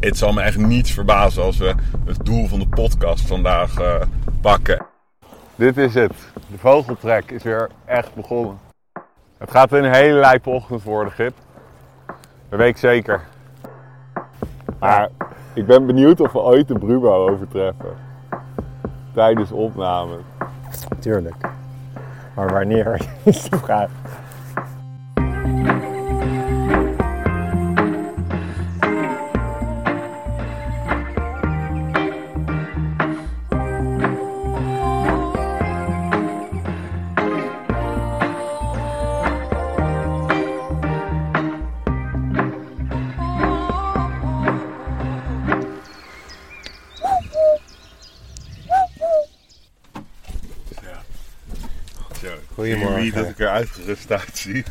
Het zal me echt niets verbazen als we het doel van de podcast vandaag uh, pakken. Dit is het. De vogeltrek is weer echt begonnen. Het gaat een hele lijpe ochtend worden, Gip. Dat weet ik zeker. Maar ik ben benieuwd of we ooit de Brubo overtreffen. Tijdens opname. Tuurlijk. Maar wanneer is de vraag. Goedemorgen. Wie dat ik er uitgerust uitzie.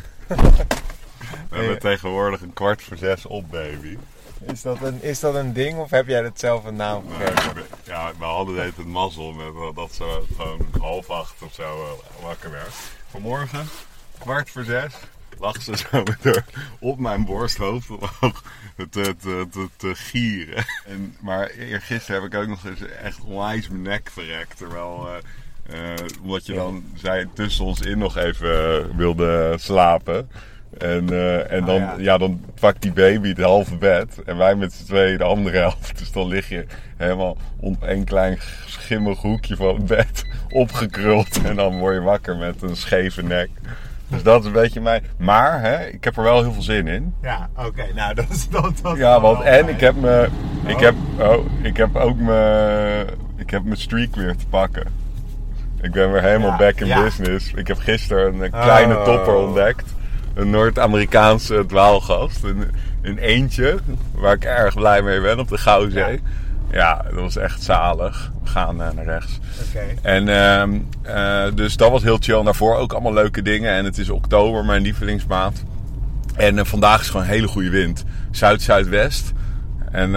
We hebben tegenwoordig een kwart voor zes op, baby. Is dat, een, is dat een ding of heb jij het zelf een naam gegeven? Ja, we hadden het mazzel met dat ze gewoon half acht of zo eh, wakker werd. Vanmorgen, kwart voor zes, lag ze zo met op mijn borsthoofd te, te, te, te gieren. En, maar eergisteren heb ik ook nog eens echt onwijs mijn nek verrekt. Terwijl... Uh, omdat je dan, zij tussen ons in nog even wilde slapen. En, uh, en dan, oh, ja. dan pakt die baby het halve bed. En wij met z'n tweeën de andere helft. Dus dan lig je helemaal op een klein schimmig hoekje van het bed opgekruld. En dan word je wakker met een scheve nek. Dus dat is een beetje mijn. Maar hè, ik heb er wel heel veel zin in. Ja, oké. Nou, dat is dat. dat ja, want en ik heb me. Ik oh. heb, oh, ik heb ook mijn. Ik heb mijn streak weer te pakken. Ik ben weer helemaal back in business. Ik heb gisteren een kleine oh. topper ontdekt een Noord-Amerikaanse dwaalgast. Een, een eentje, waar ik erg blij mee ben op de Gouwzee. Ja. dat was echt zalig. We gaan uh, naar rechts. Okay. En uh, dus dat was heel chill. En daarvoor ook allemaal leuke dingen. En het is oktober, mijn lievelingsmaand. En uh, vandaag is gewoon een hele goede wind. Zuid-zuidwest. En,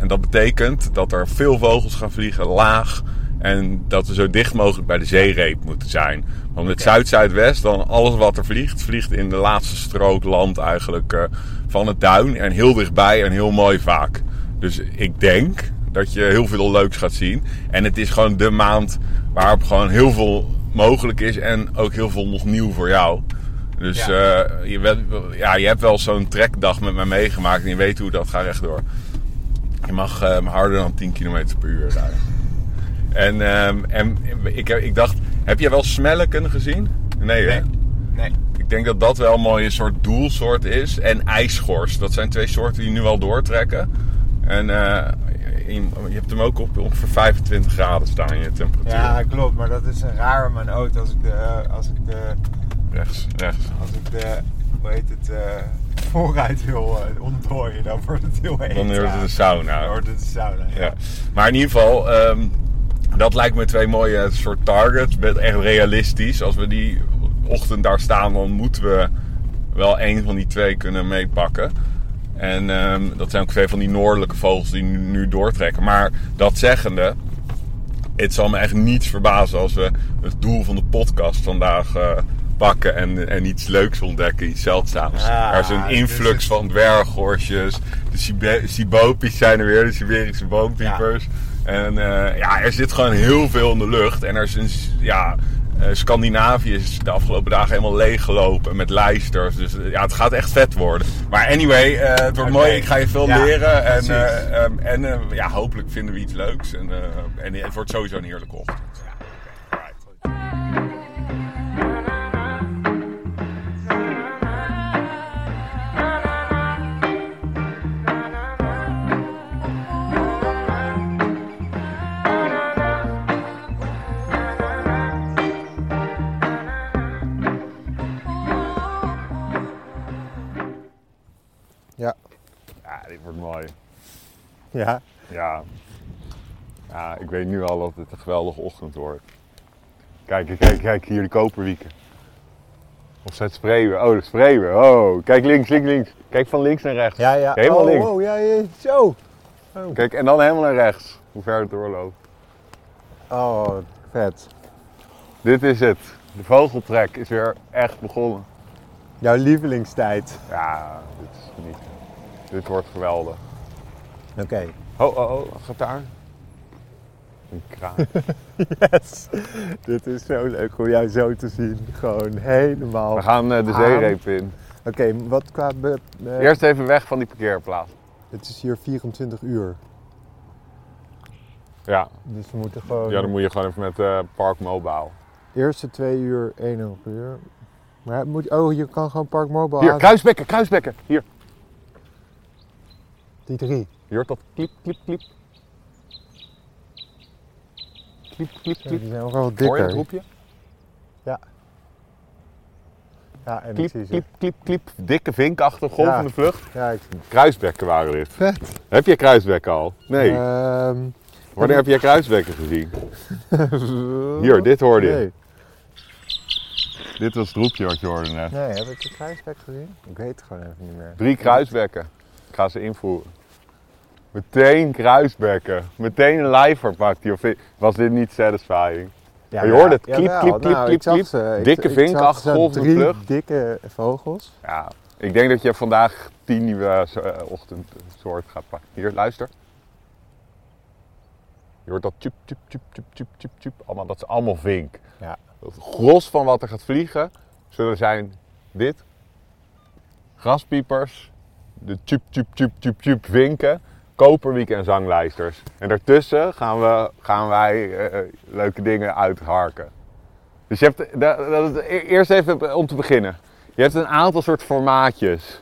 en dat betekent dat er veel vogels gaan vliegen, laag. En dat we zo dicht mogelijk bij de zeereep moeten zijn. Want het zuid-zuidwest, dan alles wat er vliegt, vliegt in de laatste strook land eigenlijk uh, van het duin. En heel dichtbij en heel mooi vaak. Dus ik denk dat je heel veel leuks gaat zien. En het is gewoon de maand waarop gewoon heel veel mogelijk is. En ook heel veel nog nieuw voor jou. Dus ja. Uh, je, ja, je hebt wel zo'n trekdag met mij meegemaakt. En je weet hoe dat gaat rechtdoor. Je mag uh, harder dan 10 km per uur rijden. En, um, en ik, ik dacht, heb jij wel smelleken gezien? Nee, nee. nee. Ik denk dat dat wel een mooie soort doelsoort is. En ijsschors. Dat zijn twee soorten die nu al doortrekken. En uh, je hebt hem ook op ongeveer 25 graden staan, je temperatuur. Ja, klopt. Maar dat is een raar mijn auto als ik de... Als ik de rechts, rechts. Als ik de... Hoe heet het? Uh, vooruit wil uh, ontdooien, dan wordt het heel heet. Dan wordt het een sauna. Dan wordt het een sauna, ja. ja. Maar in ieder geval... Um, dat lijkt me twee mooie soort targets. Echt realistisch. Als we die ochtend daar staan, dan moeten we wel één van die twee kunnen meepakken. En um, dat zijn ook twee van die noordelijke vogels die nu, nu, doortrekken. Maar dat zeggende, het zal me echt niets verbazen als we het doel van de podcast vandaag uh, pakken en, en iets leuks ontdekken, iets zeldzaams. Ah, er is een influx dus van dwerghorsjes, de Sibopi's zijn er weer, de Siberische boomtypers. Ja. En uh, ja, er zit gewoon heel veel in de lucht. En er is een, ja, uh, Scandinavië is de afgelopen dagen helemaal leeggelopen met lijsters. Dus ja, het gaat echt vet worden. Maar anyway, uh, het wordt mooi. Ik ga je veel ja, leren. En, um, en ja, hopelijk vinden we iets leuks. En, en het wordt sowieso een heerlijke ochtend. Mooi. Ja? Ja. Ja, ik weet nu al dat het een geweldige ochtend wordt. Kijk, kijk, kijk, hier de koperwieken. Of ze het spreeuwen. Oh, de spreeuwen. Oh, kijk links, links, links. Kijk van links naar rechts. Ja, ja. helemaal oh, links. Oh, ja, ja, zo. Oh. Kijk, en dan helemaal naar rechts. Hoe ver het doorloopt. Oh, vet. Dit is het. De vogeltrek is weer echt begonnen. Jouw lievelingstijd. Ja, dit is niet. Dit wordt geweldig. Oké. Oh, oh, oh, gaat daar. Een kraan. Yes. Dit is zo leuk om jou zo te zien. Gewoon helemaal. We gaan eh, de zeereep in. Oké, wat qua. be- Eerst even weg van die parkeerplaats. Het is hier 24 uur. Ja, Dus we moeten gewoon. ja dan moet je gewoon even met eh Park Mobile. Eerste twee uur 1 euro per uur. Maar het moet, oh, je kan gewoon Park Mobile Hier, aan- kruisbekken, kruisbekken. Hier. Die drie. Je hoort dat kliep, kliep, kliep. Kliep, kliep, Ja, kliep. die zijn ook wel Hoor je het dikker. roepje? Ja, en ik Kliep, zie ze. kliep, kliep, kliep. Dikke vinkachtige golvende Ja. vlucht. Ja, ik. Kruisbekken waren dit. Vet. Heb je kruisbekken al? Nee. Ehm, Wanneer heb jij kruisbekken gezien? Hier, dit hoorde je. Nee. Dit was het roepje wat je hoorde net. nee, heb ik de kruisbek gezien? Ik weet het gewoon even niet meer. Drie kruisbekken. Ga ze invoeren. Meteen kruisbekken. Meteen een lijver pakt hij. Of was dit niet satisfying? Ja, Maar je hoorde het. Kliep, kliep, kliep, Nou, kliep, ze. Dikke ik vink, zag acht vlucht. dikke vogels. Ja, ik denk dat je vandaag tien nieuwe uh, ochtendsoorten gaat pakken. Hier, luister. Je hoort dat tjup, tjup, tjup, tjup, tjup, tjup, tjup. Allemaal, dat is allemaal vink. Ja. Het gros van wat er gaat vliegen zullen zijn dit. Graspiepers, de tjup, tjup, tjup, tjup, tjup vinken, koperwiek en zanglijsters. En daartussen gaan, we, gaan wij eh, leuke dingen uitharken. Dus je hebt, dat, dat, eerst even om te beginnen. Je hebt een aantal soort formaatjes.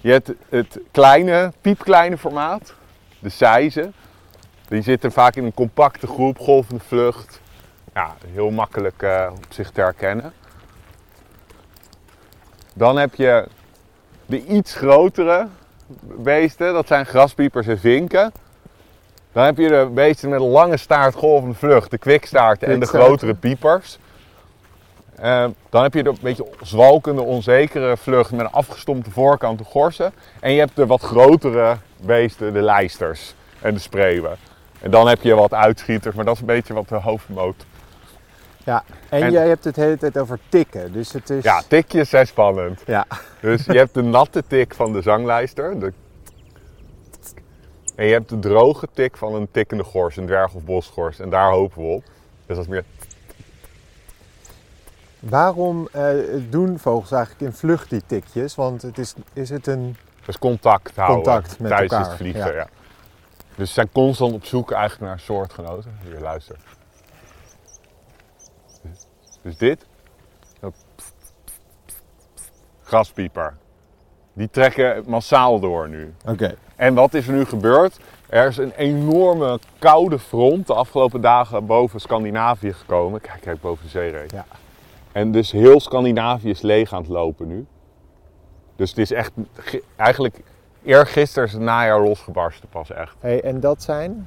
Je hebt het kleine, piepkleine formaat, de seizen. Die zitten vaak in een compacte groep, golvende vlucht. Ja, heel makkelijk eh, op zich te herkennen. Dan heb je de iets grotere beesten, dat zijn graspiepers en vinken. Dan heb je de beesten met een lange staart, golvende vlucht, de kwikstaarten en de grotere piepers. Eh, dan heb je de een beetje zwalkende, onzekere vlucht met een afgestompte voorkant, de gorsen. En je hebt de wat grotere beesten, de lijsters en de spreeuwen. En dan heb je wat uitschieters, maar dat is een beetje wat de hoofdmoot. Ja, en, En- jij hebt het de hele tijd over tikken. Dus het is... Ja, tikjes zijn spannend. Ja. Dus je hebt de natte tik van de zanglijster. De... En je hebt de droge tik van een tikkende gors, een dwerg- of bosgors. En daar hopen we op. Dus dat is meer... Waarom eh, doen vogels eigenlijk in vlucht die tikjes? Want het is, is het een... Dus contact houden Contact met tijdens elkaar, het vliegen. ja. Ja. Dus ze zijn constant op zoek eigenlijk naar soortgenoten. Hier, luister. Dus dit. Graspieper. Die trekken massaal door nu. Oké. En wat is er nu gebeurd? Er is een enorme koude front de afgelopen dagen boven Scandinavië gekomen. Kijk, kijk boven de zeereep. Ja. En dus heel Scandinavië is leeg aan het lopen nu. Dus het is echt, ge- eigenlijk eergisteren is het najaar losgebarsten pas echt. Hey, en dat zijn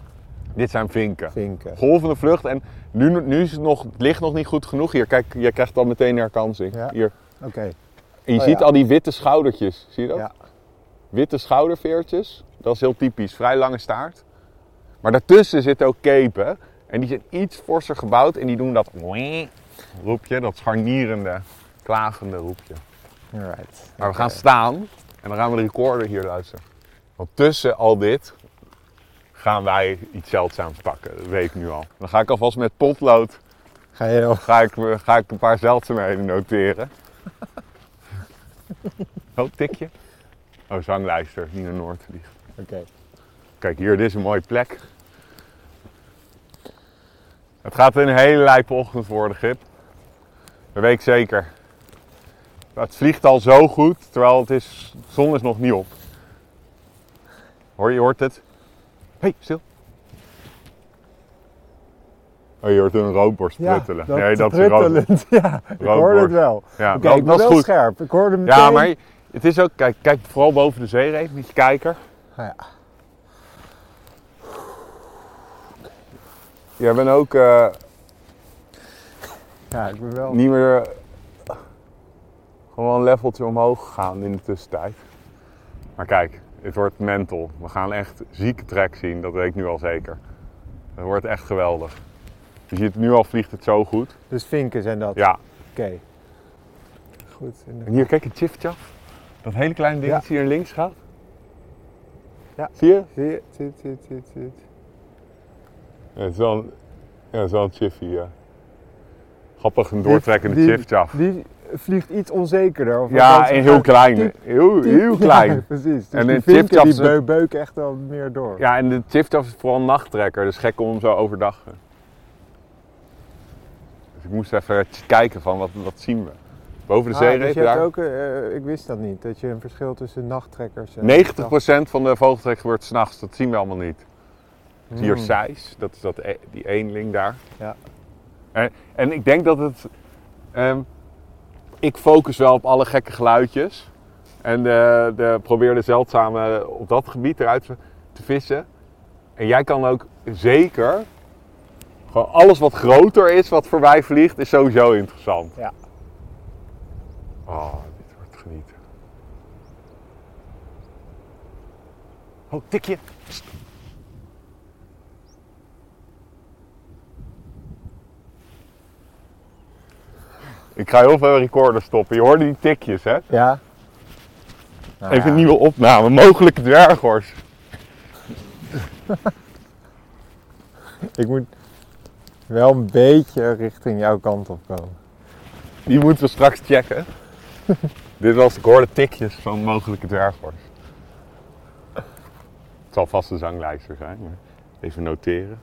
Dit zijn vinken. vinken. Golvende vlucht en nu, nu is het nog, het licht nog niet goed genoeg. Hier, kijk, je krijgt al meteen herkansing. Ja. Hier. Oké. En je Oh, ziet ja. al die witte schoudertjes, zie je dat? Ja. Witte schouderveertjes, dat is heel typisch, vrij lange staart. Maar daartussen zitten ook kepen en die zijn iets forser gebouwd en die doen dat roepje, dat scharnierende, klagende roepje. Alright. Maar we gaan staan en dan gaan we de recorder hier luisteren. Want tussen al dit gaan wij iets zeldzaams pakken, dat weet ik nu al. Dan ga ik alvast met potlood Ga je ga ik, ga ik een paar zeldzaamheden noteren. Oh, tikje. Oh, zanglijster, niet naar Noord. Oké. Kijk, hier, dit is een mooie plek. Het gaat een hele lijpe ochtend worden, Gip. Dat weet ik zeker. Het vliegt al zo goed, terwijl het is, de zon is nog niet op. Hoor je, je hoort het? Hé, hey, stil. Oh, je hoort een roodborst pruttelen. dat, nee, dat is rood-. Ja, ik hoorde roodborst. het wel. Ja, Oké, dat, ik ben dat is wel goed. scherp. Ik hoorde meteen... Ja, maar het is ook, kijk, kijk vooral boven de zeereep met je kijker. Ja. Jij bent ook eh, ja, ik ben wel... niet meer eh, gewoon een leveltje omhoog gegaan in de tussentijd. Maar kijk, het wordt mental. We gaan echt zieke trek zien, dat weet ik nu al zeker. Het wordt echt geweldig. Je ziet nu al vliegt het zo goed. Dus vinken zijn dat. Ja, Oké. Goed. en hier kijk, het chif Dat hele kleine dingetje hier links gaat. Ja. Zie je? Zie je? Zie je, zie je, zie je, zie je. Ja, het is wel een, ja, het is wel een chiffy, ja. Grappig, een doortrekkende Die- chiffchaff. Die vliegt iets onzekerder. Of Ja, en heel klein. diep- Heel, diep- heel Ja, klein. precies. Dus En die een vinken chipchap die beuken echt wel meer door. Ja, en de chiffchaff is vooral een nachttrekker, dus gek om hem zo overdag. Dus ik moest even kijken van wat, wat zien we. Boven de Ah, dus je hebt ook, eh, ik wist dat niet, dat je een verschil tussen nachttrekkers en... 90% van de vogeltrek gebeurt s'nachts, dat zien we allemaal niet. Hmm. Hier Seis, dat is dat, e- die eenling daar. Ja. En, en ik denk dat het. ehm, ik focus wel op alle gekke geluidjes. En de, de, probeer de zeldzame op dat gebied eruit te vissen. En jij kan ook zeker. Gewoon alles wat groter is, wat voorbij vliegt, is sowieso interessant. Ja. Oh, dit wordt genieten. Oh, tikje. Ik ga heel veel recorder stoppen. Je hoorde die tikjes, hè? Ja. Nou Even ja. een nieuwe opname. Mogelijke dwerghors. Ik moet wel een beetje richting jouw kant op komen. Die moeten we straks checken. Dit was, ik hoorde tikjes van mogelijke dwerghors. Het zal vast een zanglijster zijn, maar even noteren.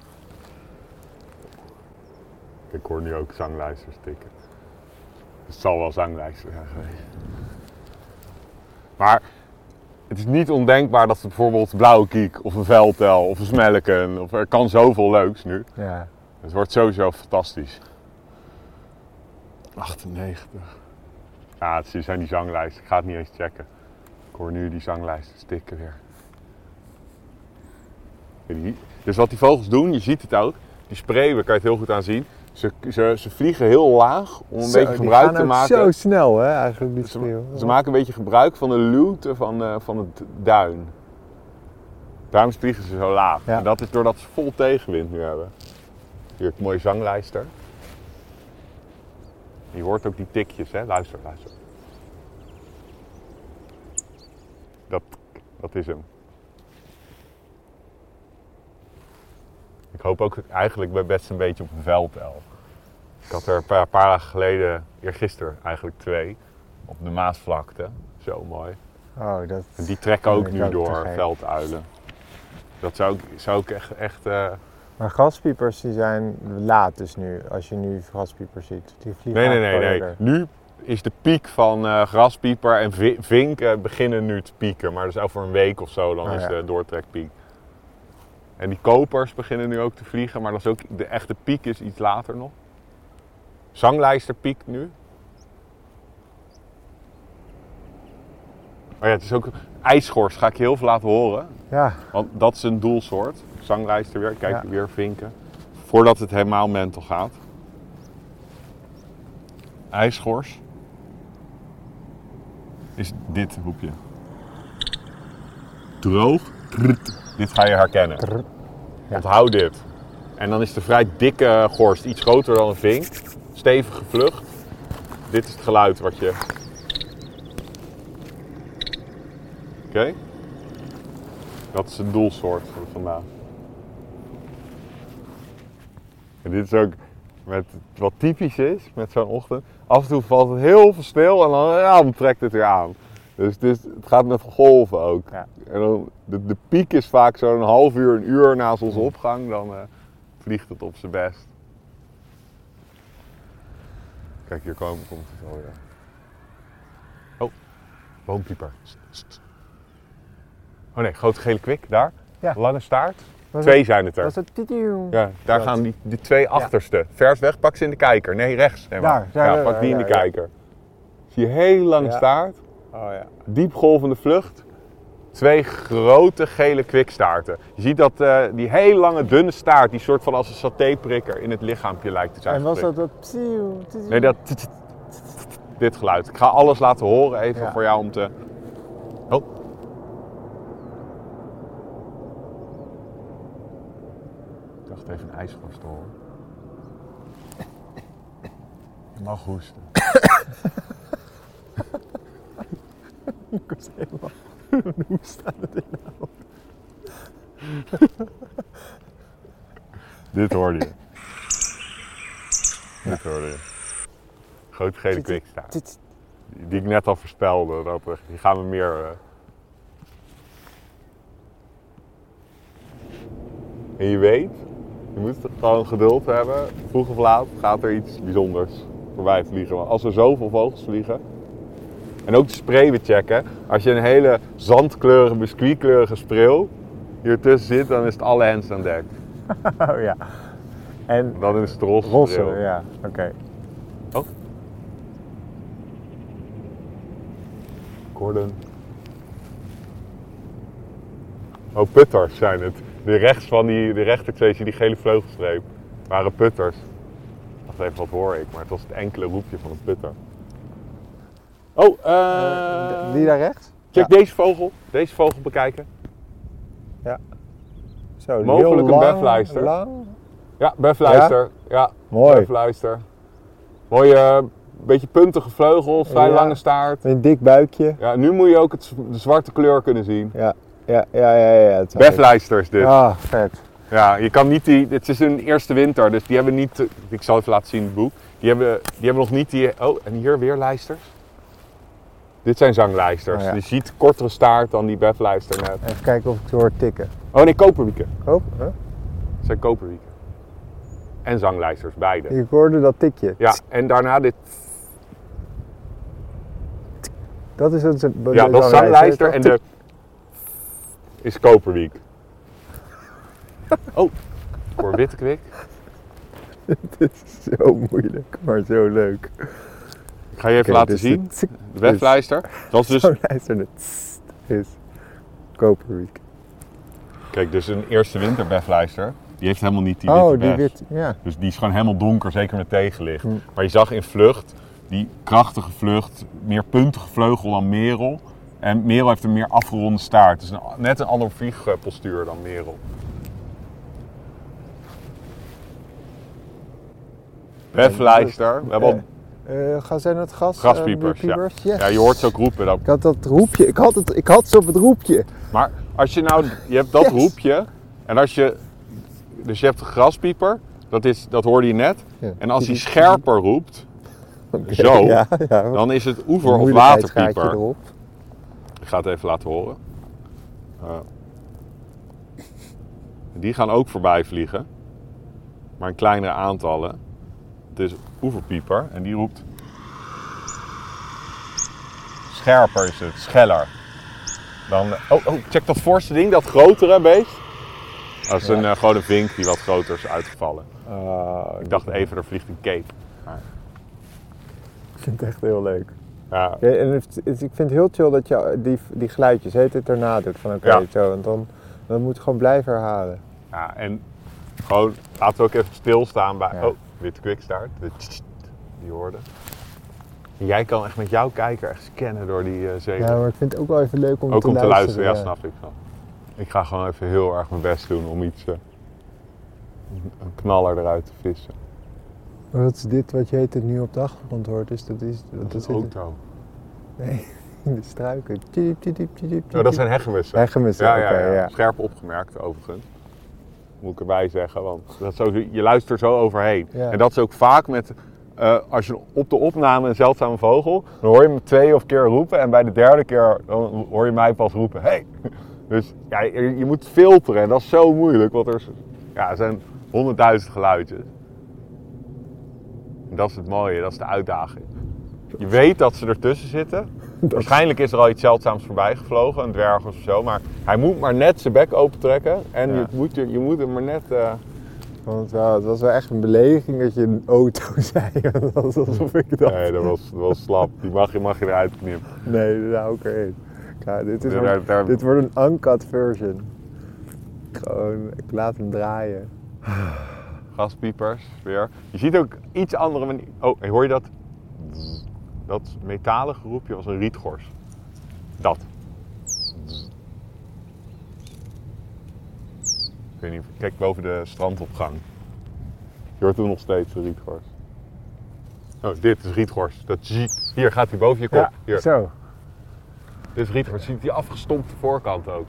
Ik hoor nu ook zanglijsters tikken. Het zal wel zanglijster zijn geweest. Maar het is niet ondenkbaar dat we bijvoorbeeld blauwe kiek of een veldtel of een smelken of er kan zoveel leuks nu. Ja. Het wordt sowieso fantastisch. 98. Ja, het zijn die zanglijsten. Ik ga het niet eens checken. Ik hoor nu die zanglijsten stikken weer. Dus wat die vogels doen, je ziet het ook. Die spreeuwen kan je het heel goed aan zien. Ze, ze, ze vliegen heel laag om een Zo, beetje gebruik te maken. zo snel, hè, eigenlijk, die Ze, ze maken een beetje gebruik van de luwte van, eh, van het duin. Daarom vliegen ze zo laag. Ja. En dat is doordat ze vol tegenwind nu hebben. Hier een mooie zanglijster. Je hoort ook die tikjes, hè? Luister, luister. Dat, dat is hem. Ik hoop ook eigenlijk bij best een beetje op een velduil. Ik had er een paar, paar dagen geleden, eergisteren eigenlijk twee, op de Maasvlakte. Zo mooi. Oh, dat... En die trekken ook nu door velduilen. Dat zou ik, zou ik echt, echt eh, Maar graspiepers die zijn laat dus nu, als je nu graspiepers ziet. Die vliegen Nee, nee, nee, nee. Nu is de piek van eh, graspieper en vi- vinken beginnen nu te pieken. Maar dus over een week of zo dan Oh, is ja. de doortrekpiek. En die kopers beginnen nu ook te vliegen, maar dat is ook, de echte piek is iets later nog. Zanglijster piekt nu. Oh ja, het is ook ijsschors, ga ik je heel veel laten horen. Ja, Want dat is een doelsoort. Zanglijster weer, kijk Ja. weer vinken. Voordat het helemaal mental gaat. IJsschors. Is dit hoepje. Droog. Dit ga je herkennen. Ja. Onthoud dit. En dan is de vrij dikke gorst iets groter dan een vink. Stevige vlucht. Dit is het geluid wat je... Oké? Dat is een doelsoort van vandaag. En dit is ook met, wat typisch is met zo'n ochtend. Af en toe valt het heel veel stil en dan, ja, dan trekt het weer aan. Dus het, is- het gaat met golven ook. Ja. En dan, de, de piek is vaak zo'n half uur, een uur na zonsopgang. Dan eh, vliegt het op zijn best. Kijk, hier komen, komt het alweer. Oh, boompieper. Oh nee, grote gele kwik, daar. Ja. Lange staart. Was Twee zijn het er. het titieuw? Ja, daar Dat. gaan die, die twee achterste. Vers weg, pak ze in de kijker. Nee, rechts. Nee, maar. Daar, daar, ja, pak die in de ja. kijker. Zie je heel lang Ja. staart, Oh ja. diepgolvende vlucht. Twee grote gele kwikstaarten. Je ziet dat eh, die hele lange dunne staart, die soort van als een satéprikker in het lichaampje lijkt te zijn. En was dat dat psieuw? Nee, dat. Dit geluid. Ik ga alles laten horen even Ja. voor jou om te. Oh. Ik dacht even een ijskorst te horen. Je mag hoesten. Ik was helemaal... Hoe staat het in Dit hoorde je. Dit hoorde je. Grote gele kwikstaart. Dit- Die ik net al voorspelde. Dat, er- die gaan we meer... eh. En je weet, je moet gewoon geduld hebben. Vroeg of laat gaat er iets bijzonders voorbij vliegen. Want als er zoveel vogels vliegen... En ook de spreeuwen checken. Als je een hele zandkleurige, biscuitkleurige spreeuw hier tussen zit, dan is het alle hens aan dek. Oh ja. En Dan is het roze ja. Oké. Oh. Gordon. Oh, putters zijn het. De rechts van die, de je die gele vleugelstreep. waren putters. Wacht even, wat hoor ik? Maar het was het enkele roepje van een putter. Oh, eh Die daar rechts? check Ja. deze vogel. Deze vogel bekijken. Zo, Mogelijk een befluister. Lang. Ja, befluister. Ja, Mooi. befluister. Mooie, eh, beetje puntige vleugels, vrij Ja. lange staart. Een dik buikje. Ja, nu moet je ook het, de zwarte kleur kunnen zien. Ja, ja, ja, ja. ja het zag ik. Befluister is dit. Ah, vet. Ja, je kan niet die. Het is een eerste winter, dus die hebben niet. Ik zal even laten zien in het boek. Die hebben, die hebben nog niet die. Oh, en hier weer lijsters. Dit zijn zanglijsters. Oh ja. Je ziet kortere staart dan die befluister net. Even kijken of ik het hoor tikken. Oh nee, koperwieken. Oh, huh? Het zijn koperwieken. En zanglijsters, beide. ik hoorde dat tikje. Ja, en daarna dit. Dat is het. Ja, dat is zanglijster en de. Is koperwiek. Oh, ik hoor witte kwik. Het is zo moeilijk, maar zo leuk. Ga je even laten dus zien. De weblijster. Dat is dus het. Is Koperwiek. Kijk, dus een eerste winterbeflijster, die heeft helemaal niet die Oh, witte die bef. wit. Ja. Dus die is gewoon helemaal donker, zeker met tegenlicht. Hm. Maar je zag in vlucht, die krachtige vlucht, meer puntige vleugel dan merel. En merel heeft een meer afgeronde staart. Dus een, net een andere vliegpostuur dan merel. Beflijster, we hebben al Eh, gaan zij naar het gas? eh, ja. Yes. ja, je hoort ze ook roepen. Ik had dat roepje. Ik had, het, ik had ze op het roepje. Maar als je nou, je hebt dat Yes. roepje en als je, dus je hebt een graspieper, dat, is, dat hoorde je net. Ja. En als hij scherper roept, Zo. Ja, dan is het oever- of waterpieper. erop. Ik ga het even laten horen. Uh, die gaan ook voorbij vliegen, maar in kleinere aantallen. Het is oeverpieper en die roept. Scherper is het, scheller. Dan, oh, oh, check dat voorste ding, dat grotere beest. Dat is een, eh, een vink die wat groter is uitgevallen. Ah, Ik dacht even, er vliegt een cape. Ik vind het echt heel leuk. Ja, Ja, en het- het- ik vind het heel chill dat je die, die geluidjes heet het erna doet. Van oké, Ja. zo. En dan, dan moet je gewoon blijven herhalen. ja, en gewoon, laten we ook even stilstaan bij... Oh, witte kwikstaart. De Die hoorde. Jij kan echt met jouw kijker echt scannen door die uh, zee. Ja, maar ik vind het ook wel even leuk om ook te om te luisteren. luisteren, ja, snap ik wel. Ik ga gewoon even heel erg mijn best doen om iets... eh, een knaller eruit te vissen. Wat is dit wat je heet het nu op de achtergrond hoort? Is dat, is, Dat dat is een het- auto. Nee, in de struiken. Tjiep. Oh, dat zijn heggemussen. Heggemussen, Ja, ja. ja. Scherp opgemerkt overigens. Moet ik erbij zeggen, want dat zo, je luistert er zo overheen. Ja. En dat is ook vaak met, eh, als je op de opname een zeldzame vogel, dan hoor je hem twee of keer roepen en bij de derde keer dan hoor je mij pas roepen, hey! Dus ja, je, je moet filteren en dat is zo moeilijk, want er, ja, er zijn honderdduizend geluidjes. En dat is het mooie, dat is de uitdaging. Je weet dat ze ertussen zitten. Waarschijnlijk is er al iets zeldzaams voorbij gevlogen, een dwerg of zo. Maar hij moet maar net zijn bek opentrekken. En Ja. je, moet, je, je moet hem maar net... eh, Want het, wel, het was wel echt een belediging dat je een auto zei. Dat was alsof ik dat... Nee, dat was, dat was slap. Die mag je, mag je eruit knippen. Nee, daar hou ik erin. Ja, dit, is daar- dit wordt een uncut version. Gewoon, ik laat hem draaien. Gaspiepers, weer. Je ziet ook iets andere manier. Oh, hoor je dat? Dat metalen geroepje was een rietgors. Dat. Ik weet niet, kijk boven de strandopgang. Je hoort toen nog steeds de rietgors. Oh, dit is rietgors. Dat zie Hier gaat hij boven je kop. Hier. zo. Dit is rietgors. Ziet die afgestompte voorkant ook.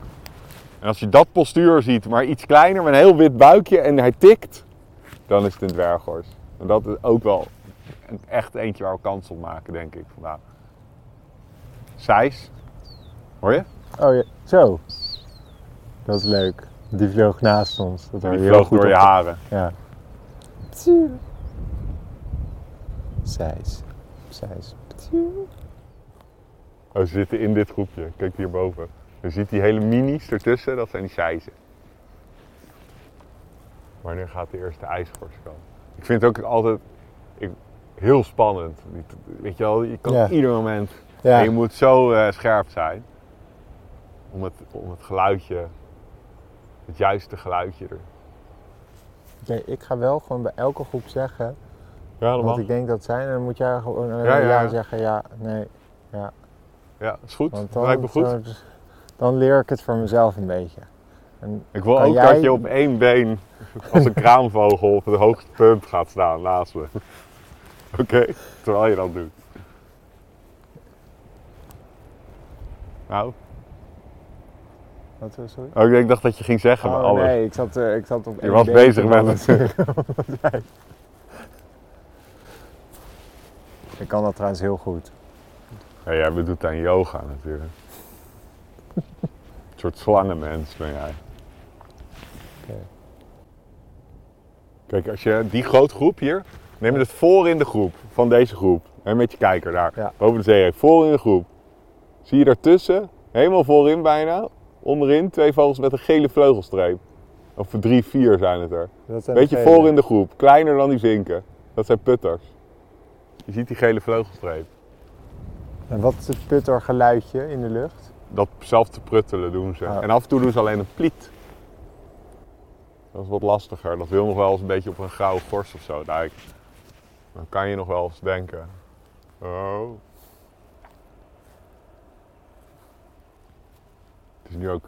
En als je dat postuur ziet, maar iets kleiner met een heel wit buikje en hij tikt, dan is het een dwerghors. En dat is ook wel echt eentje waar we kans op maken, denk ik. vandaag. Sijs, hoor je? Oh ja, zo. Dat is leuk. Die vloog naast ons. Dat Die vloog door je haren. Ja. Zijs. Zijs. Oh, ze zitten in dit groepje. Kijk hierboven. Je ziet die hele minis ertussen, dat zijn die sijzen. Wanneer gaat de eerste ijsgors komen? Ik vind het ook altijd ik, heel spannend. Weet je wel, je kan Ja. op ieder moment... Ja. En je moet zo eh, scherp zijn. Om het, om het geluidje, het juiste geluidje er... Oké, ik ga wel gewoon bij elke groep zeggen Ja, mag. ik denk dat zijn. En dan moet jij gewoon alleen Ja, ja, ja, ja. zeggen. Ja, nee. Ja, is goed. Want Dat lijkt me goed. dan, dan leer ik het voor mezelf een beetje. En Ik wil ook jij- dat je op één been als een kraanvogel op het hoogste punt gaat staan naast me. Oké, terwijl je dat doet. Nou, wat was het? oh, ik dacht dat je ging zeggen, maar Oh alles. nee, ik zat, eh, ik zat op Je was bezig met balanceren. Ik kan dat trouwens heel goed. Ja, jij bedoelt aan yoga natuurlijk. een soort slangenmens ben jij. Oké. Kijk, als je die grote groep hier, neem het voor in de groep van deze groep. En met je kijker daar, Ja. boven de zee, voor in de groep. Zie je daartussen, helemaal voorin bijna, onderin, twee vogels met een gele vleugelstreep. Of drie, vier zijn het er. Dat zijn Beetje gele. voor in de groep, kleiner dan die vinken. Dat zijn putters. Je ziet die gele vleugelstreep. En wat is het puttergeluidje in de lucht? Datzelfde pruttelen doen ze. Ah. En af en toe doen ze alleen een pliet. Dat is wat lastiger. Dat wil nog wel eens een beetje op een grauwe gors of zo lijken. Dan kan je nog wel eens denken. Oh. Het is nu ook.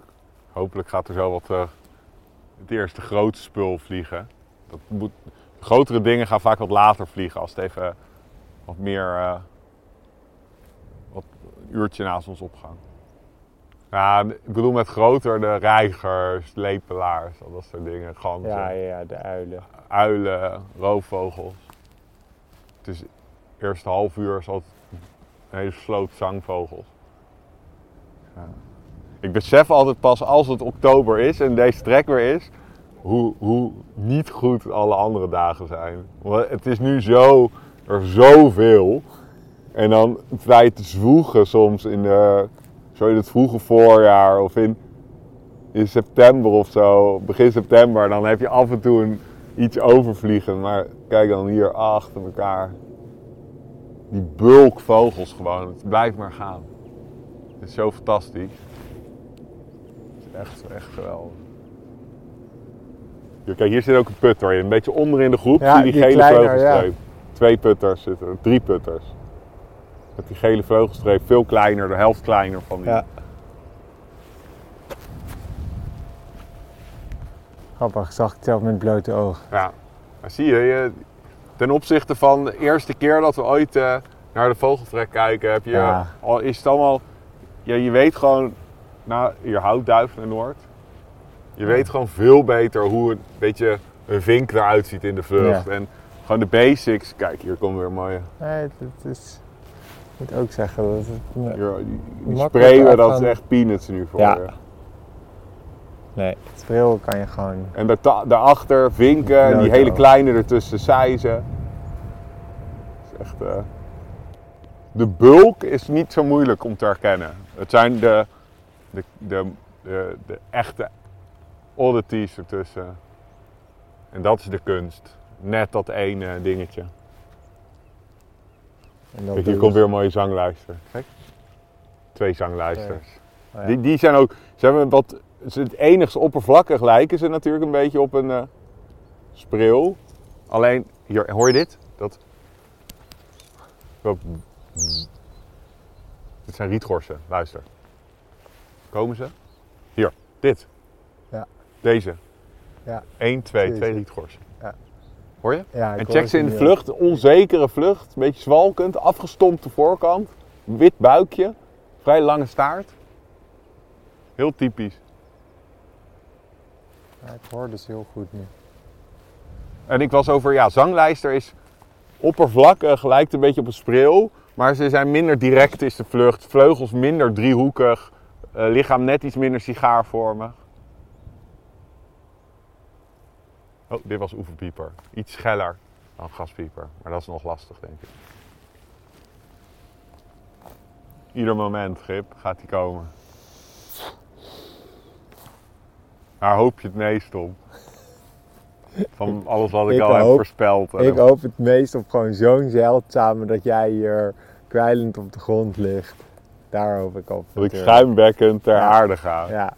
Hopelijk gaat er zo wat. eh, het eerste grote spul vliegen. Dat moet, grotere dingen gaan vaak wat later vliegen. Als het even wat meer. eh, wat een uurtje naast ons opgaan. Ja, ik bedoel met groter de reigers, lepelaars, al dat soort dingen. Ganzen, ja, ja, de uilen. uilen, roofvogels. Het is eerste half uur is altijd een hele sloot zangvogels. Ik besef altijd pas als het oktober is en deze trek weer is, hoe, hoe niet goed alle andere dagen zijn. Want het is nu zo, er zoveel. En dan je te zwoegen soms in, de, zo het vroege voorjaar of in, in september of zo, begin september. Dan heb je af en toe een, iets overvliegen. Maar kijk dan hier achter elkaar. Die bulk vogels gewoon. Het blijft maar gaan. Het is zo fantastisch. Het is echt, echt geweldig. Kijk, hier zit ook een putter in. Een beetje onder in de groep. Ja, zie je die, die gele kleiner, vleugelstreep. Twee putters zitten er. Drie putters. Met die gele vleugelstreep. Veel kleiner, de helft kleiner van die. Ja. Grappig, zag ik zelf met blote ogen. Ja, maar zie je, je, ten opzichte van de eerste keer dat we ooit eh, naar de vogeltrek kijken, heb je, Ja. al, is het allemaal, ja, je weet gewoon, nou, hier houdt duif naar Noord. Je weet gewoon veel beter hoe een beetje een vink eruit ziet in de vlucht. Ja. En gewoon de basics. Kijk, hier komen weer mooie. Nee, het, het is... Ik moet ook zeggen dat het... Hier, die, dat is echt peanuts nu voor Ja. je. Nee, het bril kan je gewoon... En daar- daarachter vinken, en die hele kleine ertussen seizen. Is echt, eh, De bulk is niet zo moeilijk om te herkennen. Het zijn de, de, de, de, de echte oddities ertussen. En dat is de kunst. Net dat ene dingetje. En dat Kijk, hier komt weer een mooie zanglijster. Kijk. Twee zanglijsters. Oh ja. Die, die zijn ook, ze hebben wat, ze- het enigste oppervlakkig lijken ze natuurlijk een beetje op een eh spreeuw. Alleen, hier, hoor je dit? Dat, dat, dit zijn rietgorsen, luister. Komen ze? Hier, dit. Ja. Deze. Ja. 1, 2, Deze. twee rietgorsen. Ja. Hoor je? Ja, ik En check ze in de vlucht, onzekere vlucht, een beetje zwalkend, afgestompte voorkant, wit buikje, vrij lange staart. Heel typisch. Ja, ik hoor dus heel goed nu. En ik was over, ja, zanglijster is oppervlakkig, lijkt een beetje op een spreeuw. Maar ze zijn minder direct is de vlucht. Vleugels minder driehoekig. eh, lichaam net iets minder sigaarvormig. Oh, dit was oefenpieper. Iets scheller dan gaspieper. Maar dat is nog lastig, denk ik. Ieder moment, Grip, gaat die komen. Waar hoop je het meest op? Van alles wat ik, Ik al heb voorspeld. Ik hoop het meest op gewoon zo'n zeldzame dat jij hier kwijlend op de grond ligt. Daar hoop ik op. Dat ik schuimbekkend ter Ja. aarde ga. Ja,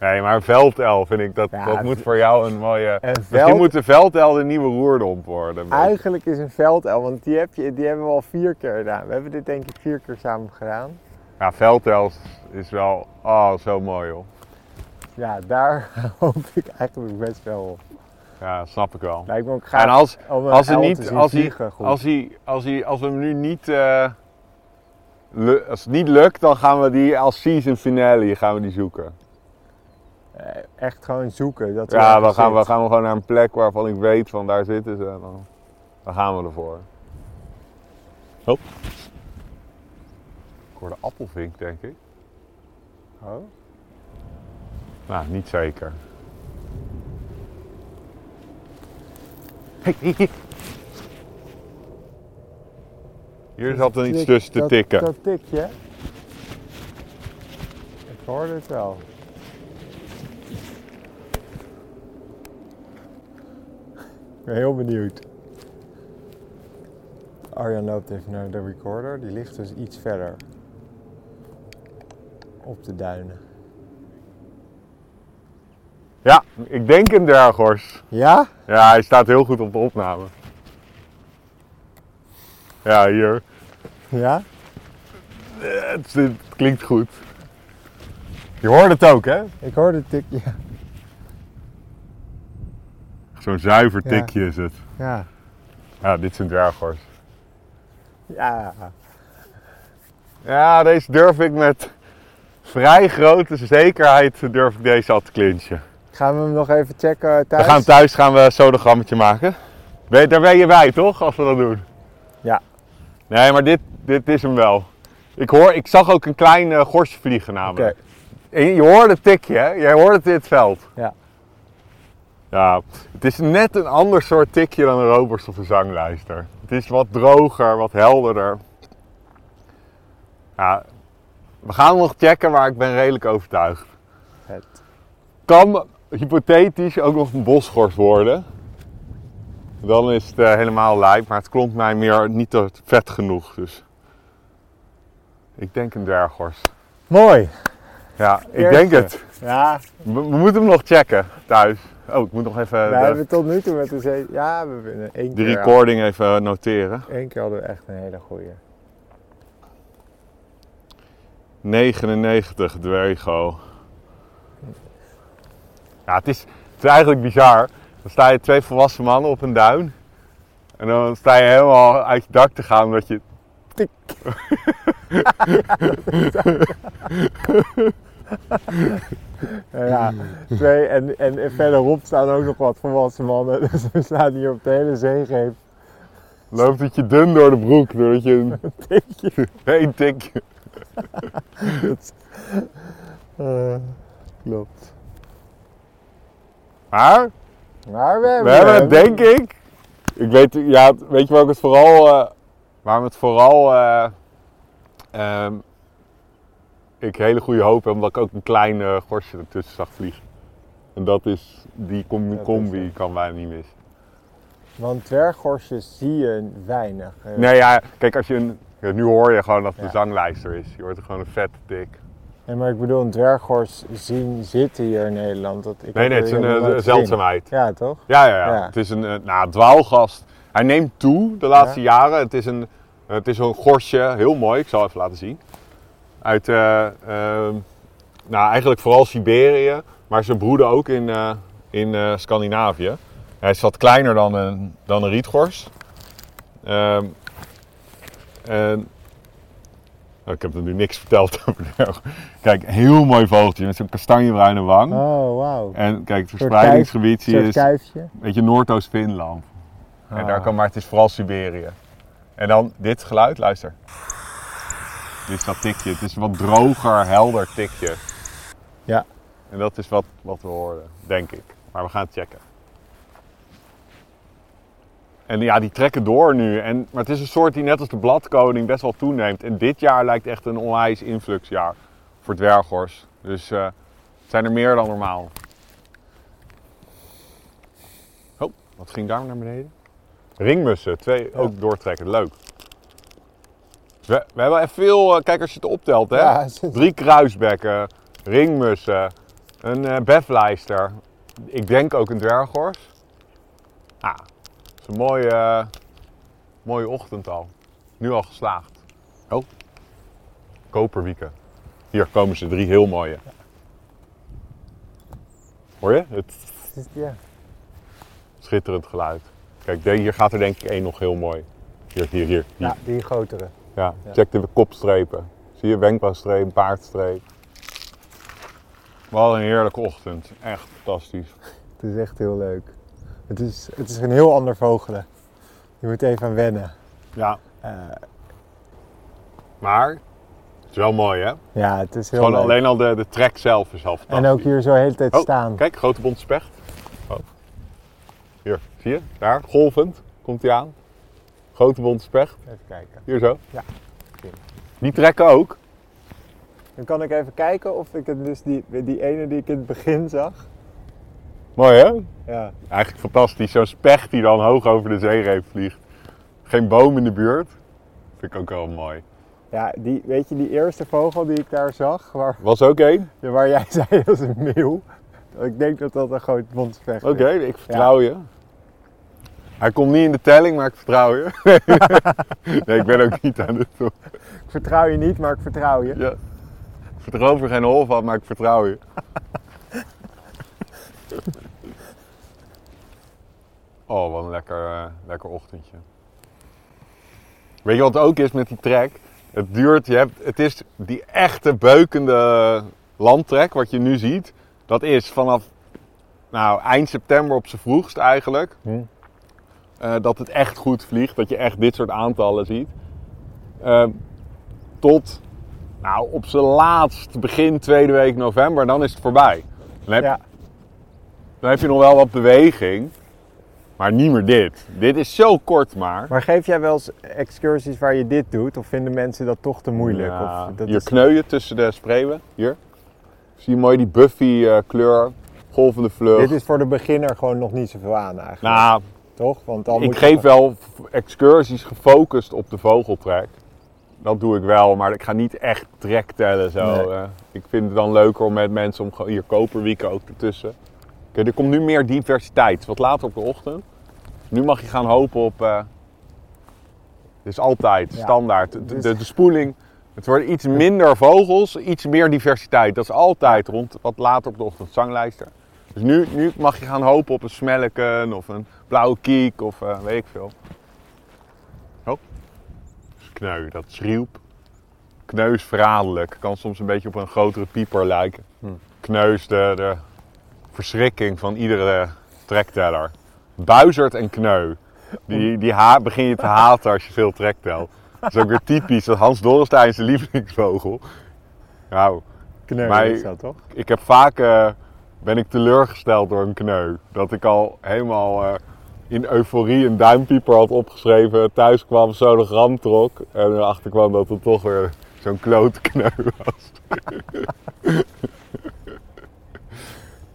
Nee, maar veldelf vind ik, dat, Ja, dat moet voor jou een mooie... en Misschien veld, moet de veldelf de nieuwe roerdomp worden. een eigenlijk is een veldelf, want die, heb je, die hebben we al vier keer gedaan. We hebben dit denk ik vier keer samen gedaan. Ja, veldelf is wel... Oh, zo mooi hoor. Ja, daar hoop ik eigenlijk best wel op. Ja, snap ik wel. Lijkt me ook gaaf En als, om als, hij niet, als, hij, vliegen goed. als, hij, als, hij, als we hem nu niet... eh, als het niet lukt, dan gaan we die als season finale gaan we die zoeken. Eh, Echt gewoon zoeken. Dat Ja, dan gaan we, gaan we gewoon naar een plek waarvan ik weet van daar zitten ze. En dan, dan gaan we ervoor. Oh. Ik hoorde appelvink, denk ik. Oh. Nou, niet zeker. Hier zat er iets tussen te dat- tikken. Dat tikje. Ik hoorde het wel. Ik ben heel benieuwd. Arjan loopt even naar de recorder. Die ligt dus iets verder. Op de duinen. Ja, ik denk een dergors. Ja? Ja, hij staat heel goed op de opname. Ja, hier. Ja? Eh, Het, het klinkt goed. Je hoort het ook, hè? Ik hoorde het tikje. Zo'n zuiver Ja. tikje is het. Ja. Ja, dit is een dwerghors. Ja. Ja, deze durf ik met vrij grote zekerheid durf ik deze al te clinchen. Gaan we hem nog even checken thuis? We gaan thuis gaan we een sodagrammetje maken. Ben je- daar ben je bij, toch? Als we dat doen. Ja. Nee, maar dit, dit is hem wel. Ik, hoor, ik zag ook een klein eh, gorsje vliegen Oké. namelijk. En je hoorde het tikje, hè? Jij hoorde het in het veld. Ja. Ja, het is net een ander soort tikje dan een robers of een zanglijster. Het is wat droger, wat helderder. Ja, we gaan hem nog checken, maar ik ben redelijk overtuigd. Het. Kan hypothetisch ook nog een bosgors worden. Dan is het eh, helemaal lijp, maar het klonk mij meer niet te vet genoeg. Dus ik denk een dwerggors. Mooi. Ja, ik Eerste. denk het. Ja, We, we moeten hem nog checken thuis. Oh, ik moet nog even we de, hebben tot nu toe met de zee... Ja, we hebben één de keer... recording even noteren. Één keer hadden we echt een hele goeie. 99 Dwergo. Ja, het is, het is eigenlijk bizar. Dan sta je twee volwassen mannen op een duin. En dan sta je helemaal uit je dak te gaan omdat je... Tik. Ja, twee en, en, en verderop staan ook nog wat volwassen mannen. Dus we staan hier op de hele zeegeef. loopt het je dun door de broek. Doordat je een Tikje. één tikje... Eh, klopt. Maar Maar we hebben, we hebben hem. het denk ik... Ik weet, ja, weet je waar ik het vooral... eh waarom het vooral... eh, ehm, ik hele goede hoop heb, omdat ik ook een klein eh, gorsje ertussen zag vliegen. En dat is, die combi, kan bijna niet missen. Want dwerggorsjes zie je weinig. Nee, ja, kijk, als je een, nu hoor je gewoon dat het Ja. een zanglijster is. Je hoort er gewoon een vette tik. Nee, maar ik bedoel, een dwerggors zien zitten hier in Nederland. Dat, ik Nee, nee, het is een eh, zeldzaamheid. Ja, toch? Ja, ja, ja, Ja. Het is een eh, nou, dwaalgast. Hij neemt toe de laatste jaren. Het is, een, het is een gorsje, heel mooi. Ik zal even laten zien. Uit, eh, ehm, nou, eigenlijk vooral Siberië. Maar ze broeden ook in, in Scandinavië. Hij is wat kleiner dan een, dan een rietgors. Ehm, en, ik heb er nu niks verteld over. Kijk, heel mooi vogeltje met zo'n kastanjebruine wang. Oh, wauw. En kijk, het verspreidingsgebied zie Een je soort is een beetje Noordoost-Finland. En Ah. daar kan, maar het is vooral Siberië. En dan dit geluid, luister. Dit is dat tikje. Het is een wat droger, helder tikje. Ja. En dat is wat, wat we hoorden, denk ik. Maar we gaan het checken. En ja, die trekken door nu. En, maar het is een soort die net als de bladkoning best wel toeneemt. En dit jaar lijkt echt een onwijs influxjaar voor dwerghors. Dus eh, het zijn er meer dan normaal. Oh, wat ging daar naar beneden? Ringmussen, twee ook doortrekken. Leuk. We, we hebben echt veel, eh, kijk als je het optelt hè. Ja, Drie kruisbekken, ringmussen, een eh beflijster. Ik denk ook een dwerghors. Ah, een mooie, eh, mooie ochtend al. Nu al geslaagd. Oh, koperwieken. Hier komen ze, drie heel mooie. Hoor je? Het ja. schitterend geluid. Kijk, hier gaat er denk ik één nog heel mooi. Hier, hier, hier. hier. ja, die grotere. Ja, Ja. check de kopstrepen. Zie je wenkbrauwstreep, paardstreep. Wat een heerlijke ochtend. Echt fantastisch. Het is echt heel leuk. Het is, het is een heel ander vogelen. Je moet even aan wennen. Ja, Eh, maar het is wel mooi hè? ja, het is heel Gewoon leuk. alleen al de, de trek zelf is al fantastisch. En ook hier zo de hele tijd Oh, staan. kijk, grote bonte specht. Oh. Hier, zie je? Daar, golvend, komt hij aan. Grote bonte specht. Even kijken. Hier zo. Ja. Die trekken ook. Dan kan ik even kijken of ik het dus die, die ene die ik in het begin zag. Mooi hè? Ja, Eigenlijk fantastisch. Zo'n specht die dan hoog over de zeereep vliegt. Geen boom in de buurt. Vind ik ook wel mooi. ja die, weet je, die eerste vogel die ik daar zag, waar, Was ook één? waar jij zei dat is een meeuw. Ik denk dat dat een groot bondspecht Oké, is. ik vertrouw je. Hij komt niet in de telling, maar ik vertrouw je. nee, ik ben ook niet aan het doen. Ik vertrouw je niet, maar ik vertrouw je. Ja. Ik vertrouw er geen hol van, maar ik vertrouw je. oh, wat een lekker, eh, lekker ochtendje. Weet je wat het ook is met die trek? Het duurt, je hebt, het is die echte beukende landtrek, wat je nu ziet. Dat is vanaf nou, eind september op zijn vroegst eigenlijk. Hm. Eh, dat het echt goed vliegt, dat je echt dit soort aantallen ziet. Eh, tot nou, op zijn laatst begin tweede week november, dan is het voorbij. Dan heb, Ja, dan heb je nog wel wat beweging, maar niet meer dit. Dit is zo kort maar. maar geef jij wel eens excursies waar je dit doet? Of vinden mensen dat toch te moeilijk? Ja, Of dat hier is... tussen de spreeuwen. Hier. Zie je mooi die Buffy eh, kleur, golvende vlucht. Dit is voor de beginner gewoon nog niet zoveel aan eigenlijk. Nou, toch? Want dan ik moet je- geef wel excursies gefocust op de vogeltrek. Dat doe ik wel, maar ik ga niet echt trek tellen zo. Nee. eh. ik vind het dan leuker om met mensen om hier koperwieken ook ertussen. Kijk, er komt nu meer diversiteit. Wat later op de ochtend. Nu mag je gaan hopen op. dit is altijd Ja, standaard. De, de, de spoeling. Het worden iets minder vogels, iets meer diversiteit. Dat is altijd rond wat later op de ochtend zanglijster. Dus nu, nu mag je gaan hopen op een smelken of een blauwe kiek of eh, weet ik veel. Oh, kneu, dat schrielp. Kneu is verraderlijk. Kan soms een beetje op een grotere pieper lijken. Hm. Kneu is de, de verschrikking van iedere trekteller. Buizerd en kneu. Die, die ha begin je te haten als je veel trek telt. Dat is ook weer typisch. Dat Hans Dorrestein zijn lievelingsvogel. Nou, Kneu Maar- is dat toch? ik heb vaak eh, ben ik teleurgesteld door een kneu. Dat ik al helemaal eh, in euforie een duimpieper had opgeschreven, thuis kwam, zo de gram trok en erachter kwam dat het toch weer zo'n klote kneu was.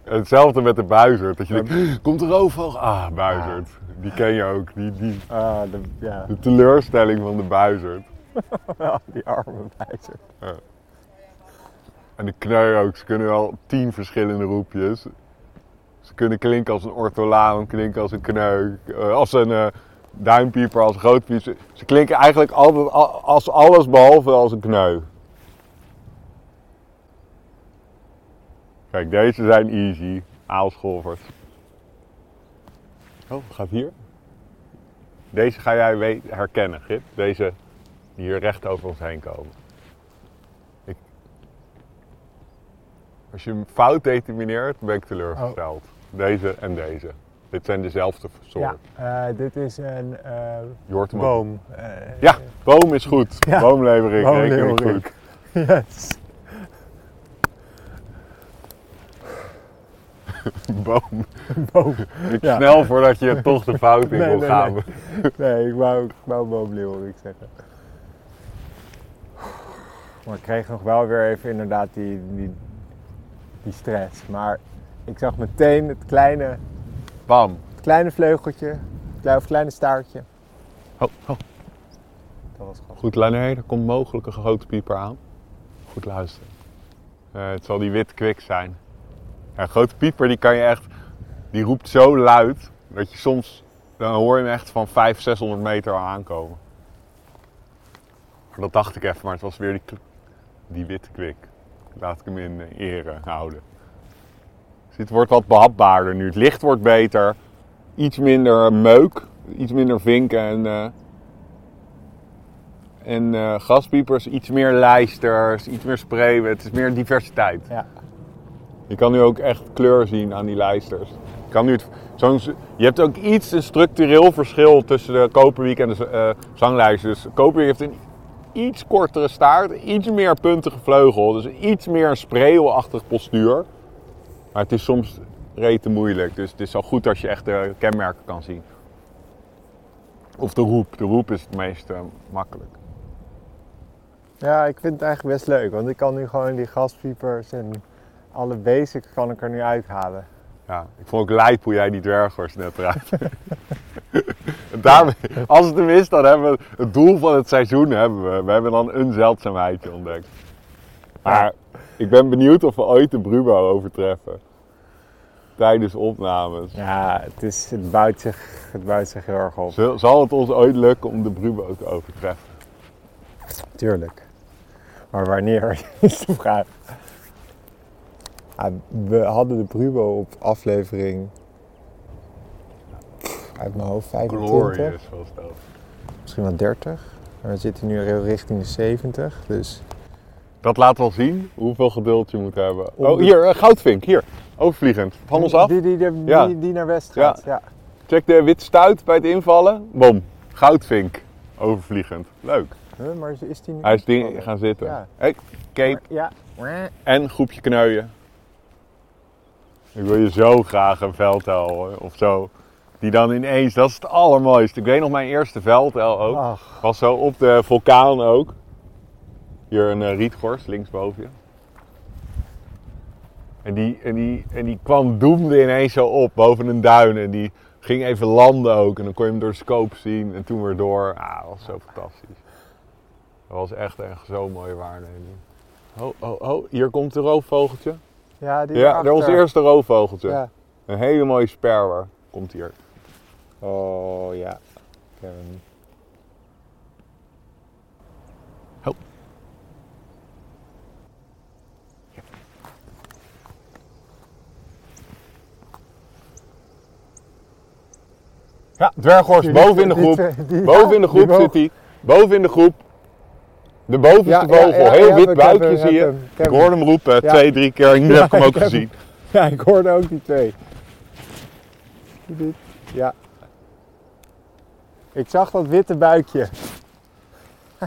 Hetzelfde met de buizerd. Dat je denkt, komt er roofvogel? Ah, buizerd. Die ken je ook. Die, die, Ah, de, ja, de teleurstelling van de buizerd. die arme wijzer. En de kneu ook. Ze kunnen wel tien verschillende roepjes. Ze kunnen klinken als een ortolaan, klinken als een kneu, eh, als een eh, duimpieper, als een grootpieper. Ze klinken eigenlijk altijd als alles behalve als een kneu. Kijk, deze zijn easy. Aalscholvers. Oh, gaat hier? Deze ga jij herkennen, Gip. Deze die hier recht over ons heen komen. Ik... Als je hem fout determineert, ben ik teleurgesteld. Oh. Deze en deze. Dit zijn dezelfde soorten. Ja, eh, dit is een uh, boom. Eh, ja, boom is goed. Boomlevering, reken goed. Yes. Boom. Boom. Ik Ja. snel voordat je toch de fout in Nee, wil nee, gaan. nee. Nee, ik wou, ik wou boomleeuw, wil ik zeggen. Maar ik kreeg nog wel weer even inderdaad die, die, die stress. Maar ik zag meteen het kleine, Bam. het kleine vleugeltje, het kleine, of staartje. Oh, oh. Dat was gewoon. Goed, nee, er komt mogelijk een grote pieper aan. Goed luisteren. Eh, het zal die wit kwik zijn. Een grote pieper die kan je echt, die roept zo luid dat je soms, dan hoor je hem echt van 500, 600 meter aankomen. Dat dacht ik even, maar het was weer die, die witte kwik. Laat ik hem in eh, ere houden. Dus het wordt wat behapbaarder nu. Het licht wordt beter. Iets minder meuk. Iets minder vinken en, eh, en eh, gaspiepers. Iets meer lijsters. Iets meer spreeuwen. Het is meer diversiteit. Ja. Je kan nu ook echt kleur zien aan die lijsters. Je, kan nu het, je hebt ook iets een structureel verschil tussen de Koperwiek en de eh zanglijsters. Dus Koperwiek heeft een iets kortere staart, iets meer puntige vleugel. Dus iets meer een spreeuwachtig postuur. Maar het is soms rete moeilijk. Dus het is al goed als je echt de kenmerken kan zien. Of de roep. De roep is het meest eh, makkelijk. ja, ik vind het eigenlijk best leuk. Want ik kan nu gewoon die gaspiepers en alle basics kan ik er nu uithalen. Ja, ik vond ook lijp hoe jij die dwerghorst net eruit. En Daarmee, als het hem is, dan hebben we het doel van het seizoen hebben we. We hebben dan een zeldzaamheidje ontdekt. Maar ik ben benieuwd of we ooit de Brubo overtreffen. Tijdens opnames. Ja, het, is, het, bouwt zich, het bouwt zich heel erg op. Zal- Zal het ons ooit lukken om de Brubo te overtreffen? Tuurlijk. Maar wanneer is de vraag. Ah, we hadden de Brubo op aflevering uit mijn hoofd 25, Glorious was dat. misschien wel 30. Maar we zitten nu richting de 70. Dus Dat laat wel zien hoeveel geduld je moet hebben. Oh, hier, eh, goudvink, hier. Overvliegend. Van ons af. Die, die, die, Ja. die, die naar west gaat. Ja. Check de witte stuit bij het invallen. Bom. Goudvink. Overvliegend. Leuk. Huh, maar is- die nu Hij is ding ingevallen? gaan zitten. Ja. Hey, Cape Ja. en groepje kneuien. Ik wil je zo graag een veldhel of zo. Die dan ineens, dat is het allermooiste. Ik weet nog mijn eerste veldhel ook. Ach, Was zo op de vulkaan ook. Hier een eh, rietgors linksboven je. En die, en, die, en die kwam doemde ineens zo op boven een duin. En die ging even landen ook. En dan kon je hem door de scope zien. En toen weer door. Ah, dat was zo fantastisch. Dat was echt een zo mooie waarneming. Oh, oh, oh. Hier komt de roofvogeltje. Ja, die Ja, daarachter. dat was het eerste roofvogeltje. Ja. Een hele mooie sperwer komt hier. Oh ja. Ik heb hem. Ja, dwerghorst boven in de groep. Boven ja, in de groep zit hij. Boven in de groep. De bovenste vogel. Heel wit ik buikje zie ik je. ik Ik hoorde hem roepen twee, drie keer. Ik Ja, heb hem ook ik gezien. Ja, ik hoorde ook die twee. Ja. Ik zag dat witte buikje.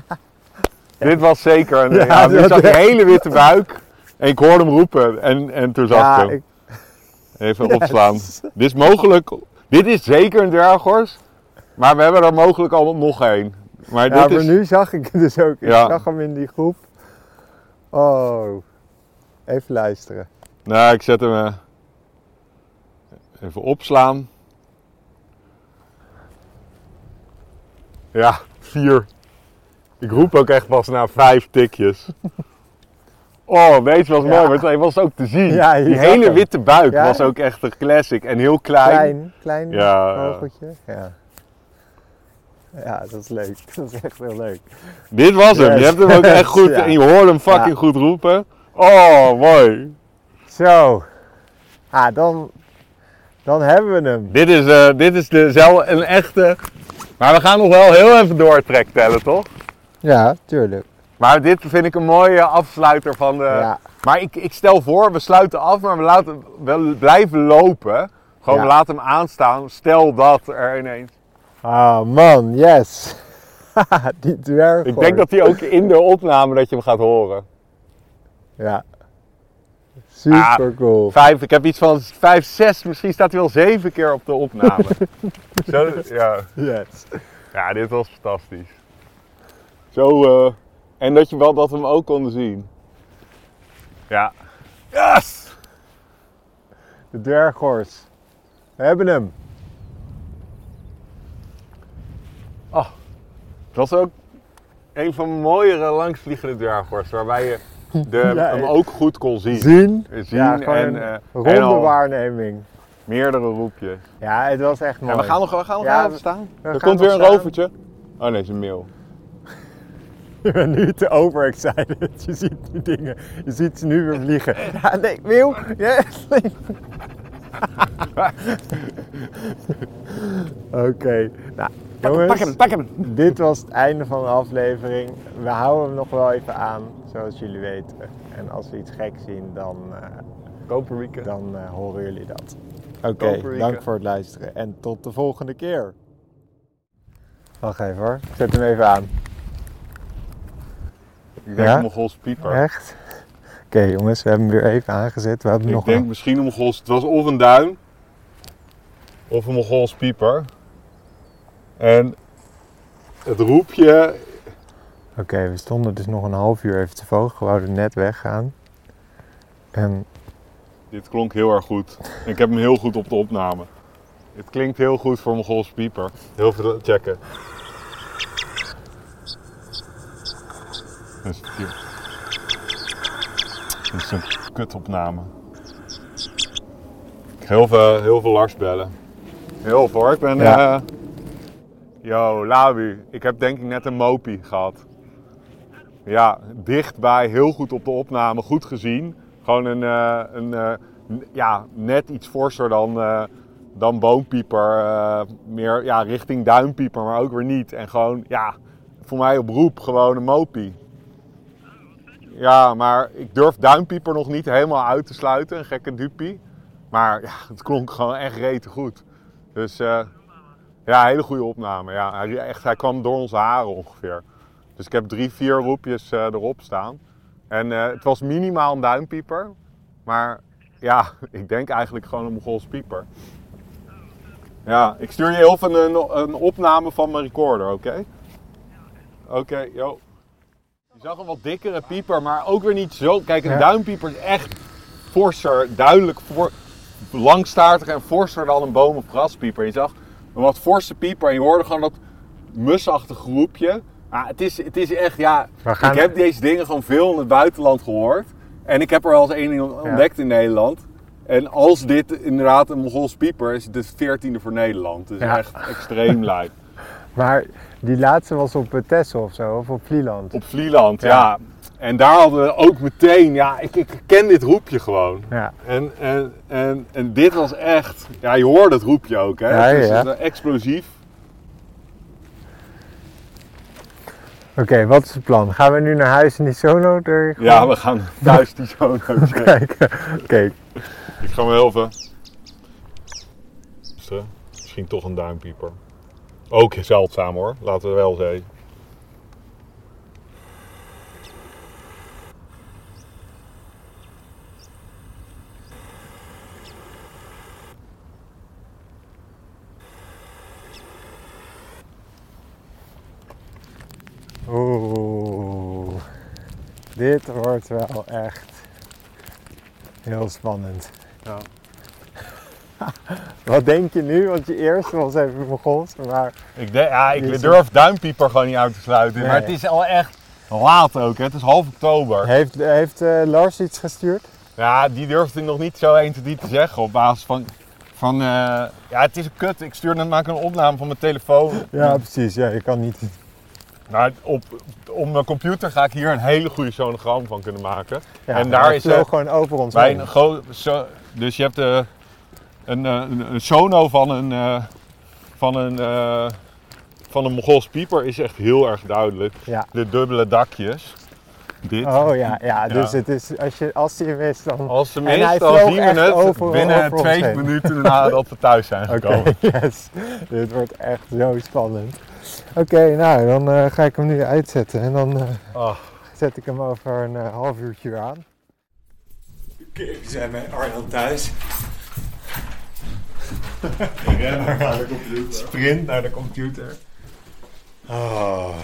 Dit was zeker een... Ja, zag een hele witte buik. En ik hoorde hem roepen. En, en toen zag ik hem. ik, Even opslaan. Dit is mogelijk... Dit is zeker een dwerghorst. Maar we hebben er mogelijk al nog één. Maar ja, dit maar is... nu zag ik het dus ook. Ik zag hem in die groep. Oh. Even luisteren. Nou, ik zet hem... eh, even opslaan. Ja, vier. Ik roep ook echt pas na vijf tikjes. Oh, weet je wat Ja. mooi was? Hij was ook te zien. Ja, Die hele witte buik was ook echt een classic. En heel klein. Klein, klein Ja, ja. vogeltje. Ja. Ja, dat is leuk. Dat is echt heel leuk. Dit was hem. Yes. Je hebt hem ook echt goed. Ja. En je hoorde hem fucking Ja. goed roepen. Oh, mooi. Zo. Ah, dan, dan hebben we hem. Dit is, eh, dit is de, zel- een echte... Maar we gaan nog wel heel even doortrek tellen, toch? Ja, tuurlijk. Maar dit vind ik een mooie afsluiter van de... Ja. Maar ik, ik stel voor, we sluiten af, maar we laten we blijven lopen. Gewoon Ja. we laten hem aanstaan. Stel dat er ineens... Ah man, yes. die dwerg. Ik denk dat hij ook in de opname dat je hem gaat horen. Ja. Super Ah, cool. Vijf, ik heb iets van vijf, zes, misschien staat hij wel zeven keer op de opname. Zo, ja. Yes. ja, dit was fantastisch. Zo, eh, en dat, je wel, dat we hem ook konden zien. Ja. Yes! De dwerghors. We hebben hem. Was ook een van de mooiere langsvliegende dwerghorst, waarbij je de, Ja, hem eh, ook goed kon zien. Zien. Zien ja, gewoon en, een eh, ronde en al waarneming. meerdere roepjes. Ja, het was echt mooi. En we gaan nog, we gaan nog Ja, even staan. we Er komt weer een staan. rovertje. Oh nee, het is een mail. Ik ben nu te overexcited. Je ziet die dingen. Je ziet ze nu weer vliegen. Ja, nee, Wil. Yes. Oké. Nou, jongens. Pak hem, pak hem. Dit was het einde van de aflevering. We houden hem nog wel even aan, zoals jullie weten. En als we iets gek zien, dan, eh, dan eh, horen jullie dat. Oké, dank voor het luisteren en tot de volgende keer. Wacht even hoor, ik zet hem even aan. Ik denk Ja? een Mongols pieper. Echt? Oké jongens, we hebben hem weer even aangezet. We hebben Ik nog denk een... misschien een Mongols. Het was of een duin of een Mongols pieper. En het roepje. Oké, we stonden dus nog een half uur even te vogelen. We wouden net weggaan. En Dit klonk heel erg goed. Ik heb hem heel goed op de opname. Het klinkt heel goed voor een Mongols pieper. Heel veel checken. Hier. Dit is een kutopname. Heel veel, heel veel Lars bellen. Heel veel hoor. Ik ben... Ja. eh, Yo, Labu. Ik heb denk ik net een mopie gehad. Ja, dichtbij, heel goed op de opname, goed gezien. Gewoon een, eh, een eh, ja, net iets forser dan, eh, dan boompieper. meer ja, richting duimpieper, maar ook weer niet. En gewoon, ja, voor mij op roep gewoon een mopie. Ja, maar ik durf duimpieper nog niet helemaal uit te sluiten, een gekke dupie. Maar ja, het klonk gewoon echt rete goed. Dus ja, hele goede opname. Ja, hij, echt, hij kwam door onze haren ongeveer. Dus ik heb drie, vier roepjes eh, erop staan. En eh, het was minimaal een duimpieper. Maar ja, ik denk eigenlijk gewoon een Mongols pieper. Ja, ik stuur je heel even een, een opname van mijn recorder, oké? Oké, yo. Je zag een wat dikkere pieper, maar ook weer niet zo. Kijk, een Ja. duimpieper is echt forser, duidelijk voor, langstaartiger en forser dan een boom- of graspieper. Je zag een wat forse pieper en je hoorde gewoon dat musachtige groepje. Ah, het, is, het is echt, ja, gaan- ik heb deze dingen gewoon veel in het buitenland gehoord. En ik heb er wel eens één ontdekt in Nederland. En als dit inderdaad een Mongols pieper is, het het veertiende voor Nederland. Dus Ja. echt extreem lijp. Maar die laatste was op Texel of zo, of op Vlieland. Op Vlieland, ja. Ja. En daar hadden we ook meteen, ja, ik, ik ken dit roepje gewoon. Ja. En, en, en, en dit was echt, ja, je hoorde het roepje ook, hè? Ja, Het is ja. eh, explosief. Oké, wat is het plan? Gaan we nu naar huis en die sono er Ja, we gaan thuis die zo checken. kijken? Oké, Ik ga me. Luisteren. Misschien toch een duimpieper. Ook zeldzaam hoor, laten we wel zeggen. Oeh, dit wordt wel echt heel spannend. Ja. Wat denk je nu? Want je eerste was even Mongols, maar Ik, ja, ik durf duimpieper gewoon niet uit te sluiten. Nee. Maar het is al echt laat ook, hè? het is half oktober. heeft, heeft eh, Lars iets gestuurd? Ja, die durfde nog niet zo 1 tot 3 te zeggen op basis van. van eh, ja, het is een kut. Ik stuur net maak een opname van mijn telefoon. Ja, precies. Ja, je kan niet. Nou, op, op mijn computer ga ik hier een hele goede sonogram van kunnen maken. Ja, en daar is vloog er gewoon over ons bij heen. een Dus je hebt eh, een, eh, een, een sono van een, eh, van een, eh, van een Mongols pieper is echt heel erg duidelijk. Ja. De dubbele dakjes. Dit. Oh ja, ja, dus Ja. het is, als, je, als hij hem is, dan... Als ze hij mist, dan zien we het over- binnen over twee minuten nadat we thuis zijn gekomen. yes. Dit wordt echt zo spannend. Oké, nou, dan eh, ga ik hem nu uitzetten en dan eh, Oh. zet ik hem over een eh, half uurtje weer aan. Oké, we zijn bij Arjan thuis. Rennen naar de computer. Sprint naar de computer. Oh.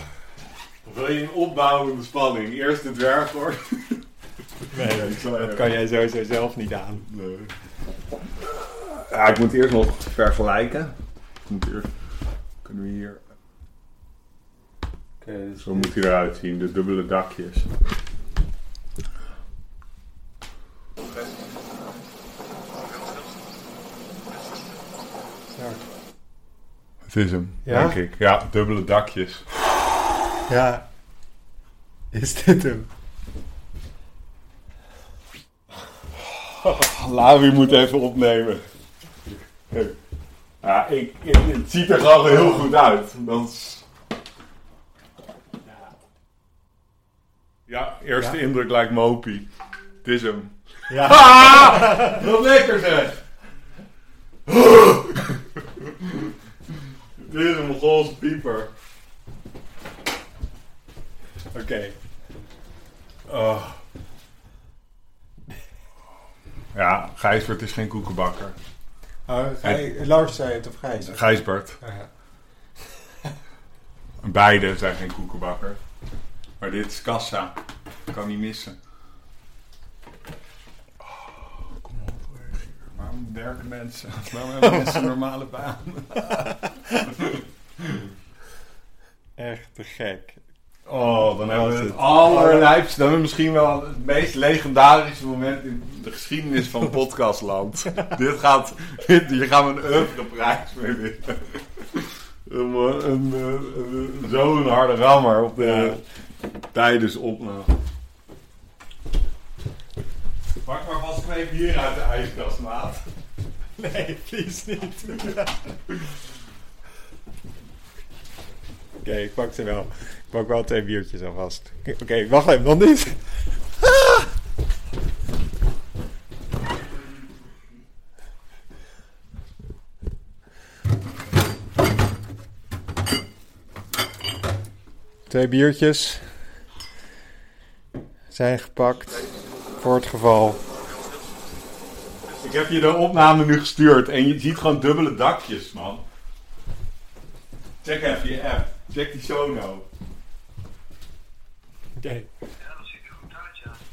Wil je een opbouwende spanning? Eerst de dwerghoor. Nee, ik zal even- dat kan jij sowieso zelf niet aan. Nee. Ja, ik moet eerst nog vergelijken. Ik moet eerst... Kunnen we hier... Dus Zo moet hij eruit zien, de dubbele dakjes. Het is hem, Ja? denk ik. Ja, dubbele dakjes. Ja. Is dit hem? Lavi moet even opnemen. Ja, ik, ik- het ziet er gewoon heel goed uit. Dat is... Ja, eerste Ja? indruk lijkt Mopi. Het is hem. Ja. Ah! Wat lekker zeg! Dit is een Mongoolse pieper. Oké. Oh. Ja, Gijsbert is geen koekenbakker. Oh, Lars zei het of Gijs? Gijsbert. Ja. Beide zijn geen koekenbakker. Maar dit is kassa. Kan niet missen. Oh, kom op. Waarom werken mensen? Waarom hebben mensen een normale baan? Echt te gek. Oh, dan hebben we het het. allerlijpste. Dan hebben we misschien wel het meest legendarische moment in de geschiedenis van podcastland. dit gaat, dit, hier gaan we een oeuvreprijs mee winnen. Een, een, een, een- Zo'n harde rammer op de, tijdens opname. Pak maar vast twee bier uit de ijskast, maat. Nee, please niet. Oké, ik pak ze wel. Ik pak wel twee biertjes alvast. Oké, oké, wacht even, nog niet. Twee biertjes zijn gepakt voor het geval. Ik heb je de opname nu gestuurd en je ziet gewoon dubbele dakjes, man. Check even je app. Check die show nou. Oké.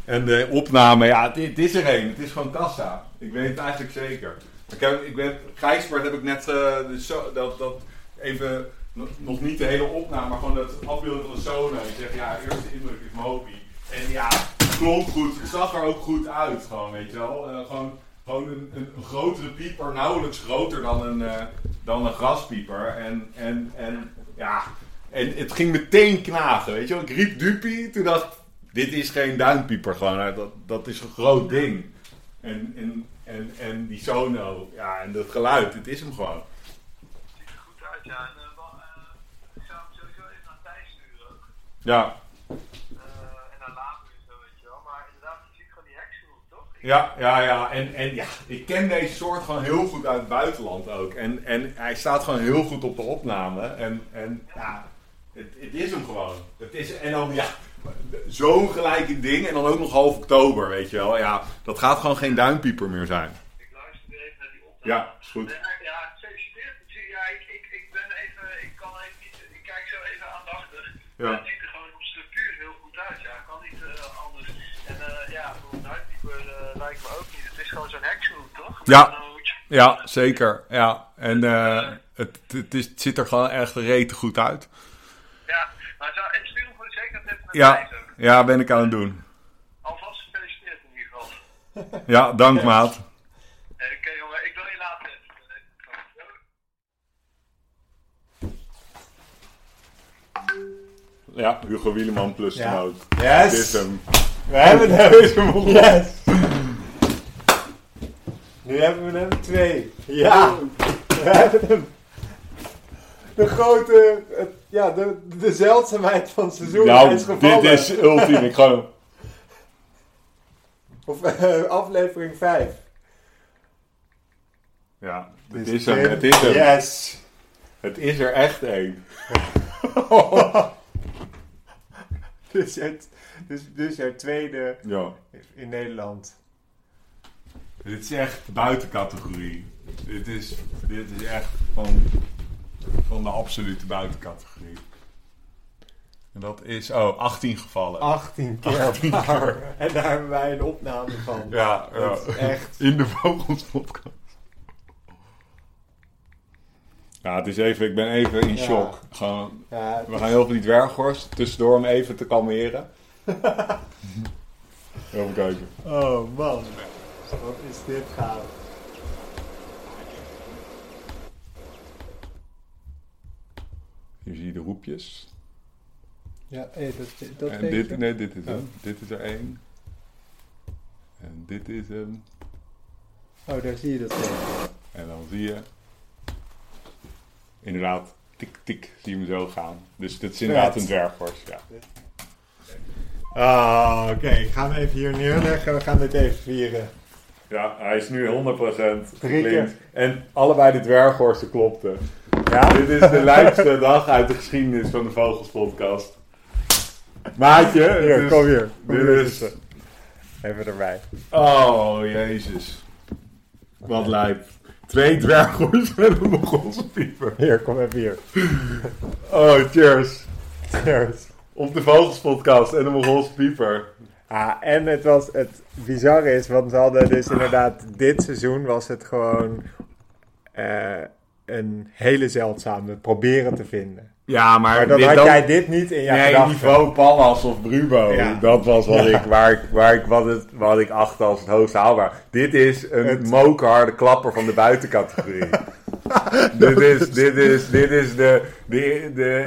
En de opname, ja, het, het is er een. Het is gewoon kassa. Ik weet het eigenlijk zeker. Ik heb, ik ben, Gijsbert heb ik net eh, de so- dat, dat even, nog- niet de hele opname, maar gewoon dat afbeelding van de Sona. Je zegt, ja, eerste indruk is Moby. En ja, het klonk goed. Het zag er ook goed uit, gewoon, weet je wel. Eh, gewoon gewoon een, een, een grotere pieper, nauwelijks groter dan een, eh, dan een graspieper. En, en, en ja, en het ging meteen knagen, weet je wel. Ik riep Dupie, toen dacht ik, dit is geen duimpieper gewoon, dat, dat is een groot ding. En, en, en, en die sono, ja, en dat geluid, het is hem gewoon. ziet er goed uit, ja. En, eh, ik zou hem sowieso even naar Thijs sturen ook. Ja, Eh, en naar later en zo, weet je wel. Maar inderdaad, je ziet gewoon die heksenhoek, toch? Ik- ja, ja, ja. En, en ja, ik ken deze soort gewoon heel goed uit het buitenland ook. En, en hij staat gewoon heel goed op de opname. En, en ja, het, het is hem gewoon. Het is, en dan, ja, zo'n gelijke ding. En dan ook nog half oktober, weet je wel. Ja, dat gaat gewoon geen duimpieper meer zijn. Ik luister weer even naar die opname. Ja, is goed. Eh, ja, gefeliciteerd. Ja, ik, ik, ik ben even, ik kan even niet, ik kijk zo even aandachtig. Ja. Lijkt me ook niet. Het is gewoon zo'n heksenhoek, toch? Ja. Ja, zeker. Ja, en eh, het, het, is, het ziet er gewoon echt rete goed uit. Ja, maar zou, en stuur hem voor de zekerheid even naar Ja, ja, ben ik aan het doen. Alvast gefeliciteerd in ieder geval. Ja, dank maat. Eh, Oké jongen, ik wil je later even. Ja, Hugo Wieleman plus Ja. de noot. Yes! Dit is hem. We hebben hem. Yes! Nu hebben we hem twee. Ja! We hebben hem. De grote, het- ja, de, de zeldzaamheid van het seizoen. Nou, is gevallen. dit is ultiem. Ik gewoon... Of eh, aflevering 5. Ja, het is hem. Het is hem. Yes! Het is er echt één. Dus het, dus, dus jouw tweede Ja. in Nederland. Dit is echt buiten categorie. Dit is, dit is echt van, van de absolute buitencategorie. En dat is, oh, 18 gevallen. 18 keer 18 keer. paar. En daar hebben wij een opname van. Ja, ja. Is echt. In de Vogels podcast. Ja, het is even, ik ben even in Ja. shock. Gewoon, Ja, we gaan heel veel die dwerghorst tussendoor om even te kalmeren. Even kijken. Oh man. Wat is dit gaaf. Hier zie je de roepjes. Ja, hey, dat, dat en dit, je. nee, dit is Oh. hem. Dit is er één. En dit is hem. Oh, daar zie je dat tegen. En dan zie je inderdaad tik tik, zie je hem zo gaan. Dus dit is inderdaad een dwerghorst, ja. Ah, oké. Ik ga hem even hier neerleggen. We gaan dit even vieren. Ja, hij is nu 100% Drie keer. En allebei de dwerghorsten klopten. Ja? Dit is de lijpste dag uit de geschiedenis van de Vogelspodcast. Maatje, Hier, is- kom hier. Kom dit hier is-. Even erbij. Oh, jezus. Wat lijp. Twee dwerghorsten en een Mongoolse pieper. Hier, kom even hier. Oh, cheers. Cheers. Op de Vogelspodcast en de Mongoolse pieper. Ah, en het was het bizarre is, want we hadden dus inderdaad dit seizoen was het gewoon eh, een hele zeldzame proberen te vinden. Ja, maar, Maar dan had dan- jij dit niet in je nee, gedachten. niveau Pallas of Brubo. Ja. Dat was wat Ja. ik, waar ik, waar ik, wat, het, wat ik achtte als het hoogst haalbaar. Dit is een Het- mokerharde klapper van de buitencategorie. dit, is, dit, is, dit is de, de, de,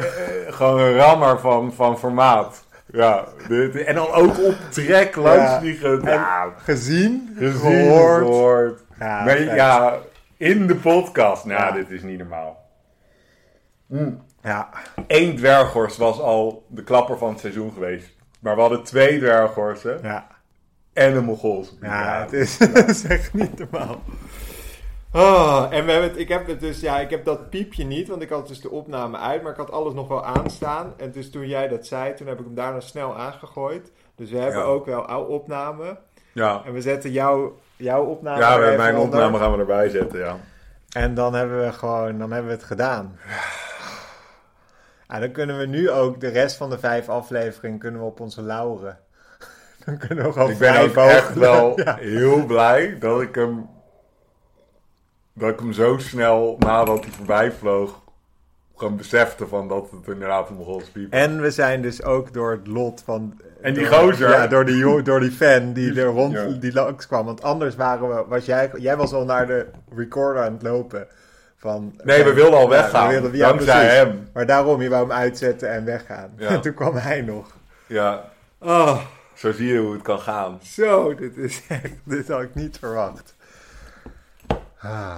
eh, gewoon een rammer van, van formaat. Ja, dit, en dan ook op trek langs. En Nou, gezien, gezien, gehoord. gehoord. Ja, ja, in de podcast. Nou, Ja. dit is niet normaal. Ja, Eén dwerghorst was al de klapper van het seizoen geweest. Maar we hadden twee dwerghorsten ja. en een Mongoolse. Ja, het is, het is echt niet normaal. Oh, en we hebben het, ik heb het dus, ja, ik heb dat piepje niet, want ik had dus de opname uit, maar ik had alles nog wel aanstaan. En dus toen jij dat zei, toen heb ik hem daarna snel aangegooid. Dus we hebben Ja. ook wel oude opname. Ja, En we zetten jouw, jouw opname ja even mijn onder. opname gaan we erbij zetten, ja. En dan hebben we gewoon, dan hebben we het gedaan. En dan kunnen we nu ook de rest van de vijf afleveringen kunnen we op onze lauren. Dan kunnen we gewoon Ik ben vrij ook echt wel Ja. heel blij dat ik hem... Dat ik hem zo snel nadat hij voorbij vloog... Gewoon besefte van dat het inderdaad een Mongoolse pieper En we zijn dus ook door het lot van... En die door- gozer. Ja, door die, door die fan die er rond Ja. die langs kwam. Want anders waren we... Was jij, jij was al naar de recorder aan het lopen. Van, Nee, we wilden al Ja, weggaan. we ja, dankzij precies. hem. Maar daarom, je wou hem uitzetten en weggaan. Ja. En toen kwam hij nog. Ja, Oh, zo zie je hoe het kan gaan. zo, dit is echt... Dit had ik niet verwacht. Ah,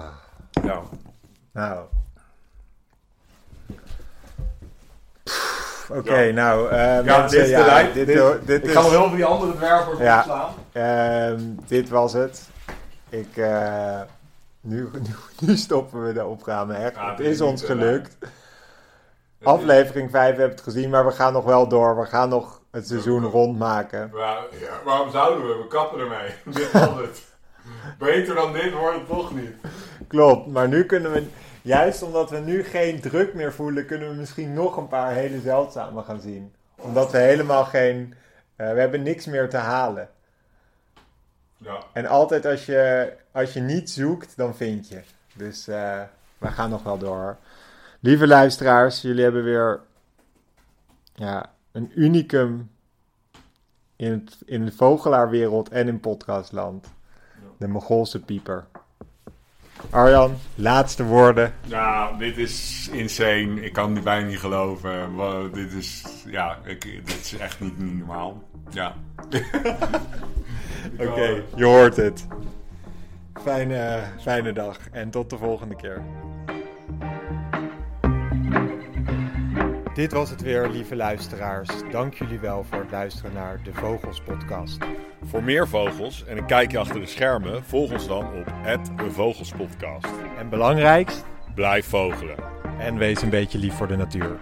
Ja. nou... Pff, Oké, Ja. nou... eh, Ja, mensen, dit is de ja, lijn. Dit, Dit- dit ik is... ga nog heel veel die andere dwerghorst Ja. opslaan. Ehm, dit was het. Ik, eh, nu, nu, nu stoppen we de opname echt. Ja, het is ons gelukt. Aflevering 5 hebben het gezien, maar we gaan nog wel door. We gaan nog het seizoen rondmaken. Ja, waarom zouden we? We kappen ermee. dit was het. Beter dan dit wordt het toch niet. Klopt, maar nu kunnen we, juist omdat we nu geen druk meer voelen, kunnen we misschien nog een paar hele zeldzame gaan zien. Omdat we helemaal geen, eh, we hebben niks meer te halen. Ja. En altijd als je, als je niet zoekt, dan vind je. Dus eh, we gaan nog wel door. Lieve luisteraars, jullie hebben weer ja, een unicum in, het, in de vogelaarwereld en in podcastland. De Mongoolse pieper. Arjan, laatste woorden. Ja, dit is insane. Ik kan het bijna niet geloven. Wow, dit is, ja, ik, dit is echt niet, niet normaal. Ja. Oké, je hoort het. Fijne, fijne dag en tot de volgende keer. Dit was het weer, lieve luisteraars. Dank jullie wel voor het luisteren naar de Vogels Podcast. Voor meer vogels en een kijkje achter de schermen, volg ons dan op Vogelspodcast. En belangrijkst, Blijf vogelen. en wees een beetje lief voor de natuur.